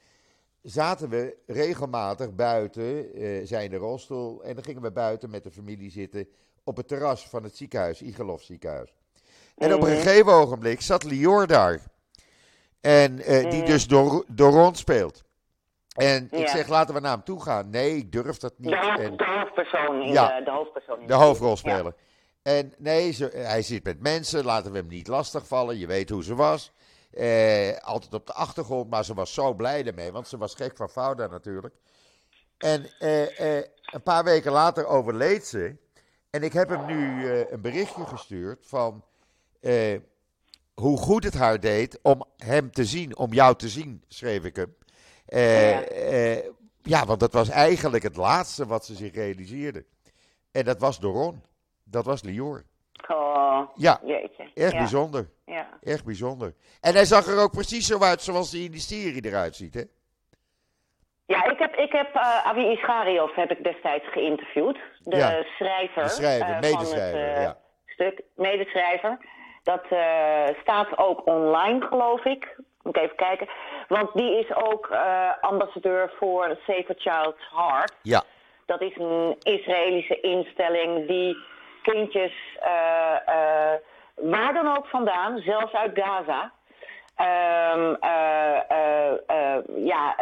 S2: Zaten we regelmatig buiten, eh zijn de rolstoel, en dan gingen we buiten met de familie zitten op het terras van het ziekenhuis, Igelov ziekenhuis. En op een
S1: Mhm.
S2: gegeven ogenblik zat Lior daar. En eh, die
S1: Mhm.
S2: dus door, door rond speelt. En ik zeg, laten we naar hem toe gaan. Nee, ik durf dat niet.
S1: De, hoofd-
S2: En
S1: de hoofdpersoon in
S2: Ja.
S1: de, de hoofdpersoon in
S2: de hoofdrolspeler. En nee, ze, hij zit met mensen, laten we hem niet lastigvallen. Je weet hoe ze was. Eh, altijd op de achtergrond, maar ze was zo blij ermee, want ze was gek van Fouda natuurlijk. En eh, eh, een paar weken later overleed ze. En ik heb hem nu eh, een berichtje gestuurd van eh, hoe goed het haar deed om hem te zien, om jou te zien, schreef ik hem. Eh,
S1: Ja.
S2: eh, ja, want dat was eigenlijk het laatste wat ze zich realiseerde. En dat was Doron. Dat was Lior.
S1: Oh,
S2: Ja,
S1: jeetje.
S2: Echt
S1: ja.
S2: bijzonder.
S1: Ja.
S2: Echt bijzonder. En hij zag er ook precies zo uit zoals hij in die serie eruit ziet, hè?
S1: Ja, ik heb, ik heb eh, Avi Ischariov heb ik destijds geïnterviewd. De
S2: Ja,
S1: schrijver.
S2: de schrijver, medeschrijver,
S1: van het eh,
S2: ja.
S1: stuk. Medeschrijver. Dat eh, staat ook online, geloof ik. Moet ik even kijken. Want die is ook ambassadeur voor Save a Child's Heart.
S2: Ja,
S1: Dat is een Israëlische instelling die kindjes, eh, eh, waar dan ook vandaan, zelfs uit Gaza, ehm, eh, ja,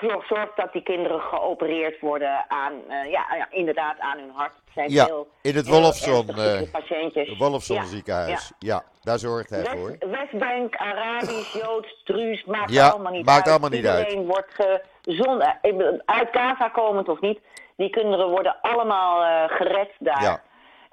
S1: zorg- zorgt dat die kinderen geopereerd worden aan, ja, ja, inderdaad aan hun hart. Zijn
S2: Ja,
S1: heel,
S2: in het Wolfson, het Wolfson
S1: Ja,
S2: ziekenhuis. Ja. daar zorgt hij voor.
S1: West, Westbank, Arabisch, Joods, Druus, maakt
S2: Ja,
S1: allemaal niet
S2: maakt
S1: uit.
S2: allemaal niet uit.
S1: Iedereen wordt gezond, uit Gaza komend of niet. Die kinderen worden allemaal gered daar.
S2: Ja.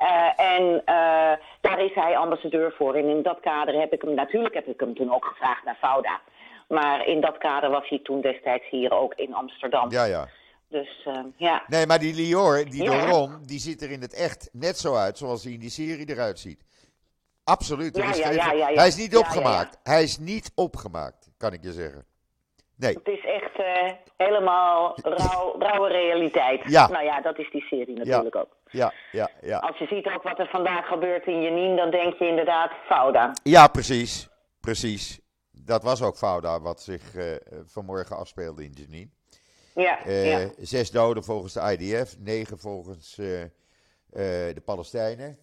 S1: Eh, en eh, daar is hij ambassadeur voor. En in dat kader heb ik hem, natuurlijk heb ik hem toen ook gevraagd naar Fauda. Maar in dat kader was hij toen destijds hier ook in Amsterdam.
S2: Ja, ja.
S1: Dus eh, ja.
S2: Nee, maar die Lior, die
S1: Ja.
S2: Doron, die ziet er in het echt net zo uit zoals hij in die serie eruit ziet. Absoluut.
S1: Ja,
S2: is
S1: ja.
S2: Hij is niet opgemaakt. Hij is niet opgemaakt, kan ik je zeggen. Nee.
S1: Het is echt helemaal rauw, rauwe realiteit.
S2: Ja.
S1: Nou ja, dat is die serie natuurlijk ook.
S2: Ja, ja, ja.
S1: Als je ziet ook wat er vandaag gebeurt in Janine, dan denk je inderdaad Fauda.
S2: Ja, precies. Precies. Dat was ook Fouda wat zich eh, vanmorgen afspeelde in Jenin.
S1: Ja,
S2: Eh,
S1: ja.
S2: Zes doden volgens de IDF, negen volgens eh, de Palestijnen.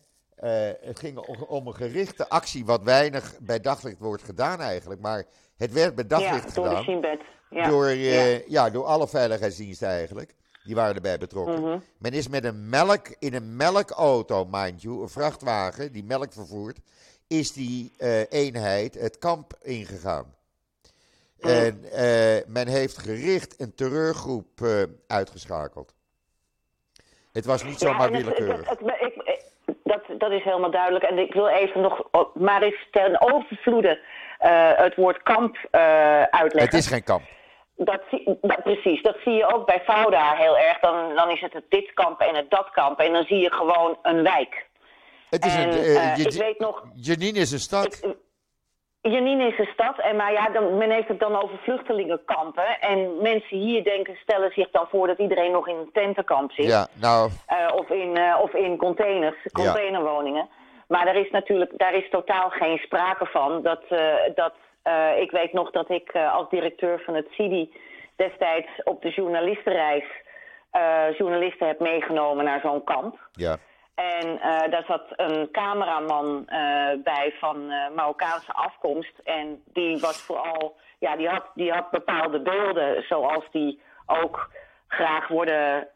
S2: Het ging om, een gerichte actie, wat weinig bij daglicht wordt gedaan eigenlijk. Maar het werd bij daglicht
S1: ja, door de
S2: gedaan.
S1: Shinbet. Ja.
S2: Door,
S1: ja.
S2: ja. door alle veiligheidsdiensten eigenlijk. Die waren erbij betrokken.
S1: Mhm.
S2: Men is met een melk, in een melkauto, mind you, een vrachtwagen die melk vervoert, is die eh, eenheid het kamp ingegaan.
S1: Mhm.
S2: En eh, men heeft gericht een terreurgroep eh, uitgeschakeld. Het was niet zomaar willekeurig.
S1: het- het- dat, dat is helemaal duidelijk. En ik wil even nog, maar eens ten overvloede het woord kamp uitleggen.
S2: Het is geen kamp.
S1: Dat, zie- dat, precies, dat zie je ook bij Fauda heel erg. Dan, dan is het het dit kamp en het dat kamp. En dan zie je gewoon een wijk.
S2: Het is
S1: En,
S2: een, eh,
S1: eh,
S2: Je-
S1: ik weet nog-
S2: Jenin is een stad.
S1: Ik- Janine is een stad, en maar ja, dan, men heeft het dan over vluchtelingenkampen. En mensen hier denken, stellen zich dan voor dat iedereen nog in een tentenkamp zit.
S2: Ja, nou,
S1: Eh, of, in, of in containers, containerwoningen. Maar daar is natuurlijk daar is totaal geen sprake van. Dat, dat, eh, ik weet nog dat ik eh, als directeur van het CIDI destijds op de journalistenreis eh, journalisten heb meegenomen naar zo'n kamp.
S2: ja.
S1: En daar zat een cameraman bij van Marokkaanse afkomst. En die was vooral, ja, die had, die had bepaalde beelden zoals die ook graag worden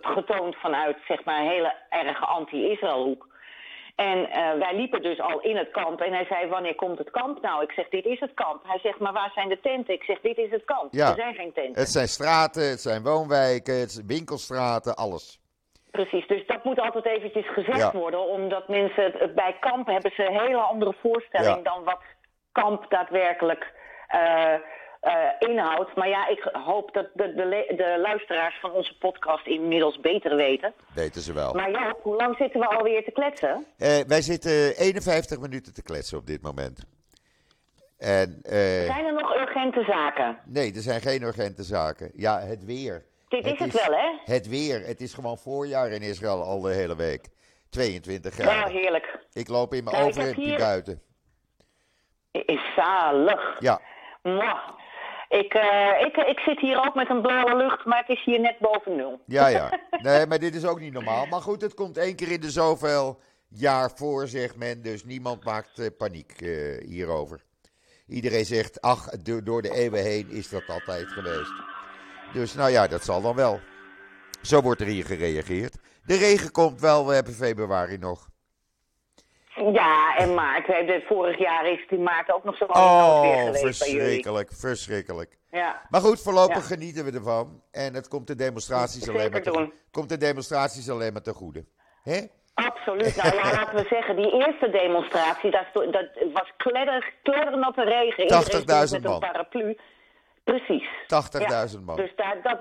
S1: getoond vanuit, zeg maar, een hele erge anti-Israël hoek. En eh, wij liepen dus al in het kamp en hij zei, wanneer komt het kamp nou? Ik zeg, dit is het kamp. Hij zegt, maar waar zijn de tenten? Ik zeg, dit is het kamp.
S2: Ja.
S1: Er zijn geen tenten.
S2: Het zijn straten, het zijn woonwijken, het zijn winkelstraten, alles.
S1: Precies, dus dat moet altijd eventjes gezegd
S2: Ja.
S1: worden, omdat mensen het, bij kamp hebben ze een hele andere voorstelling
S2: Ja.
S1: dan wat kamp daadwerkelijk eh, eh, inhoudt. Maar ja, ik hoop dat de, de, de luisteraars van onze podcast inmiddels beter weten.
S2: Weten ze wel.
S1: Maar ja, hoe lang zitten we alweer te kletsen?
S2: Eh, wij zitten 51 minuten te kletsen op dit moment. En eh,
S1: Zijn er nog urgente zaken?
S2: nee, er zijn geen urgente zaken. Ja, het weer.
S1: Dit is het wel, hè?
S2: Het weer. Het is gewoon voorjaar in Israël al de hele week. 22
S1: Nou,
S2: graden.
S1: heerlijk.
S2: Ik loop in mijn
S1: Nou,
S2: overhemdje
S1: hier-
S2: buiten.
S1: Is zalig.
S2: Ja,
S1: Mwah. Ik, eh, ik, ik zit hier ook met een blauwe lucht, maar het is hier net boven nul.
S2: ja, ja. Nee, maar dit is ook niet normaal. Maar goed, het komt één keer in de zoveel jaar voor, zegt men. Dus niemand maakt eh, paniek eh, hierover. Iedereen zegt, ach, do- door de eeuwen heen is dat altijd geweest. Dus nou ja, dat zal dan wel. Zo wordt er hier gereageerd. De regen komt wel, we hebben februari nog.
S1: Ja, en maart. We hebben- Vorig jaar is in maart ook nog zo oh, weer geweest
S2: verschrikkelijk, verschrikkelijk.
S1: Ja.
S2: Maar goed, voorlopig
S1: Ja.
S2: genieten we ervan. En het komt de demonstraties,
S1: Zeker
S2: alleen maar, te,
S1: doen.
S2: komt de demonstraties alleen maar te goede. Hè?
S1: Absoluut. Nou ja, laten we zeggen, die eerste demonstratie, dat, dat was kledder, kleddernatte regen. Iedereen
S2: 80.000
S1: stond met
S2: man.
S1: een paraplu. Precies.
S2: 80.000 man.
S1: Dus daar, dat,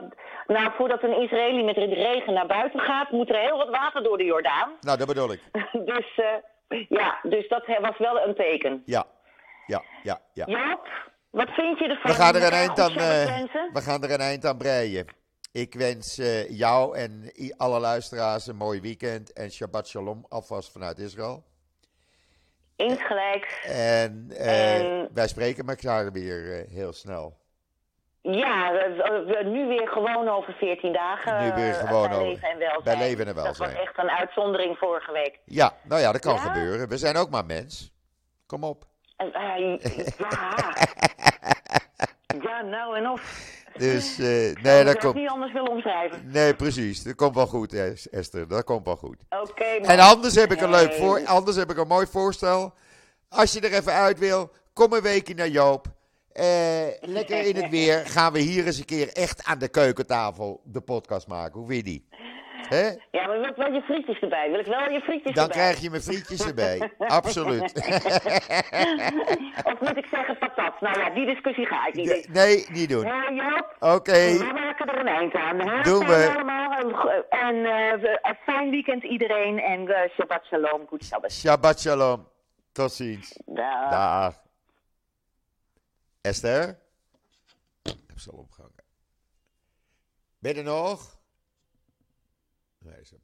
S1: nou, voordat een Israëli met regen naar buiten gaat, moet er heel wat water door de Jordaan.
S2: Nou, dat bedoel ik.
S1: dus eh, ja, dus dat was wel een teken.
S2: Ja, ja, ja, ja.
S1: Jaap, wat vind je ervan?
S2: We gaan er een eind aan,
S1: wensen?
S2: we gaan er een eind aan breien. Ik wens eh, jou en alle luisteraars een mooi weekend en Shabbat Shalom alvast vanuit Israël.
S1: Insgelijks.
S2: En, eh,
S1: En-
S2: wij spreken elkaar weer heel snel.
S1: Ja, we- we- nu weer gewoon over 14 dagen.
S2: Nu weer
S1: eh,
S2: gewoon
S1: bij
S2: over-
S1: leven en welzijn.
S2: bij leven en
S1: Dat
S2: welzijn.
S1: was echt een uitzondering vorige week.
S2: Ja, nou ja, dat kan
S1: Ja?
S2: gebeuren. We zijn ook maar mens. Kom op.
S1: Eh, ja. ja, nou en of.
S2: Dus,
S1: Ik
S2: nee, dat komt.
S1: niet anders willen omschrijven.
S2: Nee, precies. Dat komt wel goed, Es- Esther. Dat komt wel goed.
S1: Oké,
S2: En anders heb ik een leuk voor, anders heb ik een mooi voorstel. Als je er even uit wil, kom een weekje naar Joop. Eh, lekker in het weer. Gaan we hier eens een keer echt aan de keukentafel de podcast maken. Hoe vind je die?
S1: Ja, maar wil ik wel je frietjes erbij? Wil ik wel je frietjes
S2: Dan
S1: erbij?
S2: krijg je mijn frietjes erbij. Absoluut.
S1: of moet ik zeggen patat? Nou ja, die discussie ga ik niet.
S2: Nee, niet doen.
S1: Ja,
S2: Oké,
S1: we maken er een eind aan. Hè?
S2: Doen we.
S1: Allemaal. En, en eh, we- een fijn weekend iedereen. En eh, Shabbat Shalom. Goed Shabbat.
S2: Shabbat Shalom. Tot ziens.
S1: Dag.
S2: Dag. Esther? Ik heb ze al opgehangen. Ben er nog? Nee, ze.